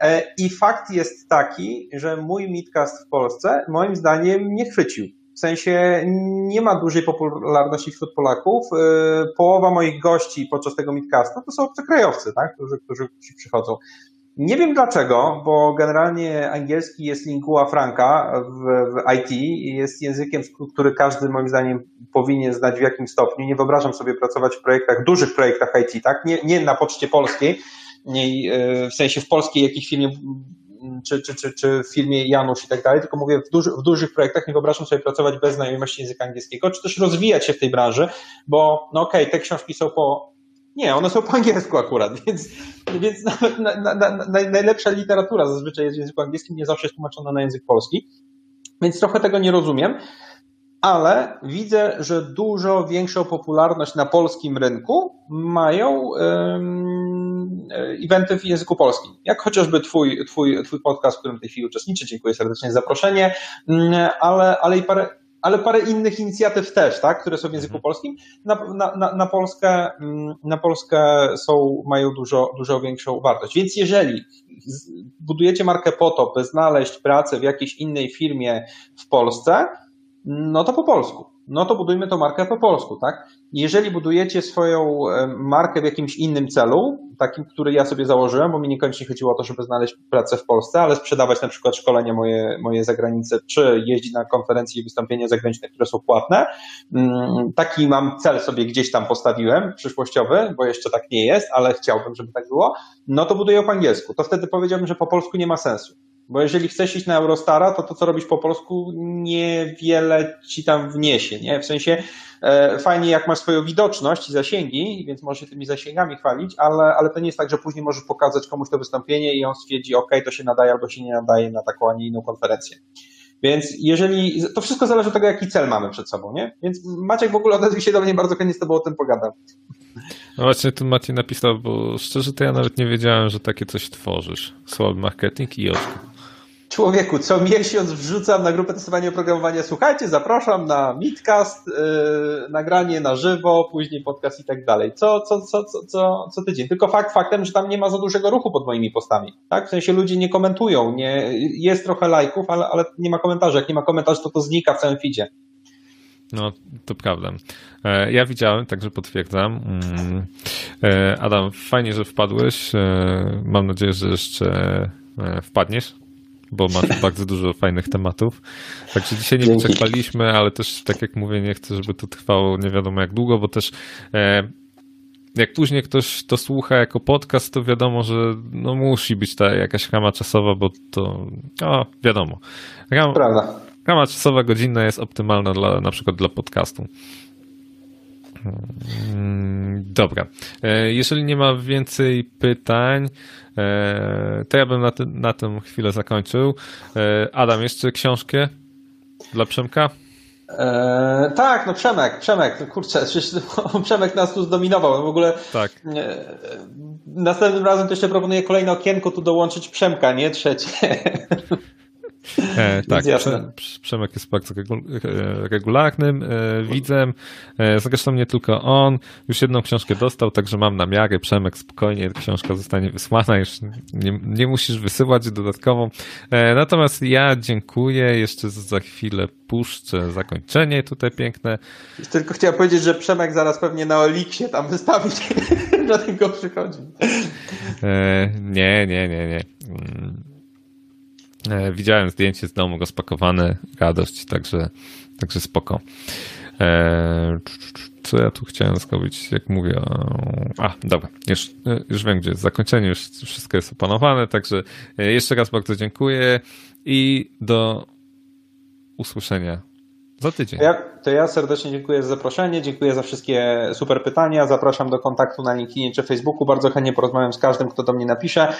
e, I fakt jest taki, że mój midcast w Polsce moim zdaniem nie chwycił. W sensie nie ma dużej popularności wśród Polaków. E, połowa moich gości podczas tego midcastu to są obcokrajowcy, tak? którzy, którzy przychodzą. Nie wiem dlaczego, bo generalnie angielski jest lingua franca w, w IT i jest językiem, który każdy moim zdaniem powinien znać w jakimś stopniu. Nie wyobrażam sobie pracować w projektach, dużych projektach IT, tak? Nie, nie na poczcie polskiej, E, w sensie w polskiej jakiejś firmie czy, czy, czy, czy w firmie Janusz i tak dalej, tylko mówię w, duży, w dużych projektach nie wyobrażam sobie pracować bez znajomości języka angielskiego, czy też rozwijać się w tej branży, bo no okej, okay, te książki są po nie, one są po angielsku akurat, więc, więc na, na, na, najlepsza literatura zazwyczaj jest w języku angielskim, nie zawsze jest tłumaczona na język polski, więc trochę tego nie rozumiem ale widzę, że dużo większą popularność na polskim rynku mają eventy w języku polskim. Jak chociażby twój, twój, twój podcast, w którym w tej chwili uczestniczę. Dziękuję serdecznie za zaproszenie, mm, ale, ale i parę, ale parę innych inicjatyw też, tak, które są w języku mhm. polskim. Na, na, na, Polskę, mm, na Polskę są, mają dużo, dużo większą wartość. Więc jeżeli budujecie markę po to, by znaleźć pracę w jakiejś innej firmie w Polsce, no to po polsku. No to budujmy tą markę po polsku, tak? Jeżeli budujecie swoją markę w jakimś innym celu, takim, który ja sobie założyłem, bo mi niekoniecznie chodziło o to, żeby znaleźć pracę w Polsce, ale sprzedawać na przykład szkolenia moje, moje za granicę, czy jeździć na konferencje i wystąpienia zagraniczne, które są płatne. Mm, taki mam cel sobie gdzieś tam postawiłem, przyszłościowy, bo jeszcze tak nie jest, ale chciałbym, żeby tak było. No to buduję po angielsku. To wtedy powiedziałbym, że po polsku nie ma sensu. Bo jeżeli chcesz iść na Eurostara, to to, co robisz po polsku, niewiele ci tam wniesie, nie? W sensie e, fajnie, jak masz swoją widoczność i zasięgi, więc możesz się tymi zasięgami chwalić, ale, ale to nie jest tak, że później możesz pokazać komuś to wystąpienie i on stwierdzi, ok, to się nadaje albo się nie nadaje na taką, a nie inną konferencję. Więc jeżeli, to wszystko zależy od tego, jaki cel mamy przed sobą, nie? Więc Maciek w ogóle odezwij się do mnie, bardzo chętnie z tobą o tym pogadam. No właśnie tu Maciej napisał, bo szczerze to ja nawet nie wiedziałem, że takie coś tworzysz. Słaby marketing i oczko. Człowieku, co miesiąc wrzucam na grupę testowania oprogramowania. Słuchajcie, zapraszam na Meetcast, yy, nagranie na żywo, później podcast i tak dalej. Co, co, co, co, co, co tydzień. Tylko fakt faktem, że tam nie ma za dużego ruchu pod moimi postami. Tak? W sensie ludzie nie komentują, nie, jest trochę lajków, ale, ale nie ma komentarzy. Jak nie ma komentarzy, to to znika w całym feedzie. No, to prawda. E, ja widziałem, także potwierdzam. Mm. E, Adam, fajnie, że wpadłeś. E, mam nadzieję, że jeszcze wpadniesz bo masz bardzo dużo fajnych tematów. Także dzisiaj nie wyczerpaliśmy, ale też tak jak mówię, nie chcę, żeby to trwało nie wiadomo jak długo, bo też e, jak później ktoś to słucha jako podcast, to wiadomo, że no musi być ta jakaś rama czasowa, bo to no, wiadomo. Ram, Prawda. Rama czasowa godzinna jest optymalna dla, na przykład dla podcastu. Mm, dobra. E, jeżeli nie ma więcej pytań, to ja bym na, ty, na tym chwilę zakończył. E, Adam, jeszcze książkę dla Przemka? Eee, tak, no Przemek, Przemek, no kurczę, przecież Przemek nas tu zdominował. W ogóle tak. E, następnym razem to jeszcze proponuję kolejne okienko tu dołączyć Przemka, nie trzecie. E, tak, Prze, Przemek jest bardzo e, regularnym e, widzem. E, zresztą nie tylko on. Już jedną książkę dostał, także mam namiary. Przemek, spokojnie, książka zostanie wysłana. Już nie, nie musisz wysyłać dodatkową. E, natomiast ja dziękuję. Jeszcze za chwilę puszczę zakończenie tutaj piękne. Tylko chciałem powiedzieć, że Przemek zaraz pewnie na Oliksie tam wystawi do tego przychodzi. E, nie, nie, nie, nie. E, widziałem zdjęcie z domu rozpakowane, radość, także, także spoko. E, co ja tu chciałem zrobić, jak mówię? A, dobra, już, już wiem, gdzie jest zakończenie, już wszystko jest opanowane, także jeszcze raz bardzo dziękuję i do usłyszenia za tydzień. To ja, to ja serdecznie dziękuję za zaproszenie, dziękuję za wszystkie super pytania. Zapraszam do kontaktu na LinkedInie czy Facebooku. Bardzo chętnie porozmawiam z każdym, kto do mnie napisze.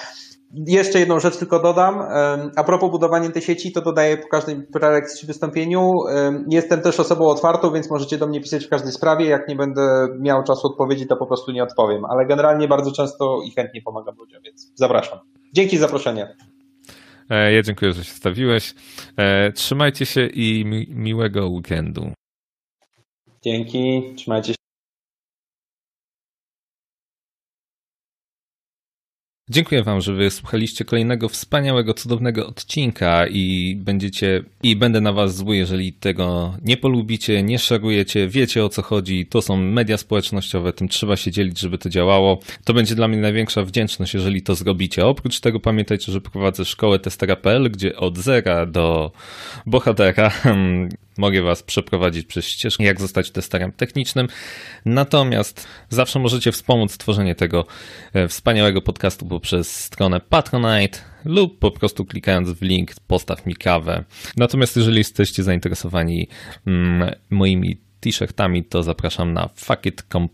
Jeszcze jedną rzecz tylko dodam. A propos budowania tej sieci, to dodaję po każdej prelekcji czy wystąpieniu. Jestem też osobą otwartą, więc możecie do mnie pisać w każdej sprawie. Jak nie będę miał czasu odpowiedzi, to po prostu nie odpowiem. Ale generalnie bardzo często i chętnie pomagam ludziom, więc zapraszam. Dzięki za zaproszenie. E, ja dziękuję, że się stawiłeś. E, trzymajcie się i mi miłego weekendu. Dzięki, trzymajcie się. Dziękuję Wam, że wysłuchaliście kolejnego wspaniałego, cudownego odcinka i będziecie i będę na Was zły, jeżeli tego nie polubicie, nie szerujecie, wiecie o co chodzi. To są media społecznościowe, tym trzeba się dzielić, żeby to działało. To będzie dla mnie największa wdzięczność, jeżeli to zrobicie. Oprócz tego pamiętajcie, że prowadzę szkołę testera.pl, gdzie od zera do bohatera mogę Was przeprowadzić przez ścieżkę, jak zostać testerem technicznym. Natomiast zawsze możecie wspomóc stworzenie tego e, wspaniałego podcastu poprzez stronę Patronite lub po prostu klikając w link postaw mi kawę. Natomiast jeżeli jesteście zainteresowani mm, moimi t-shirtami, to zapraszam na fuckit.com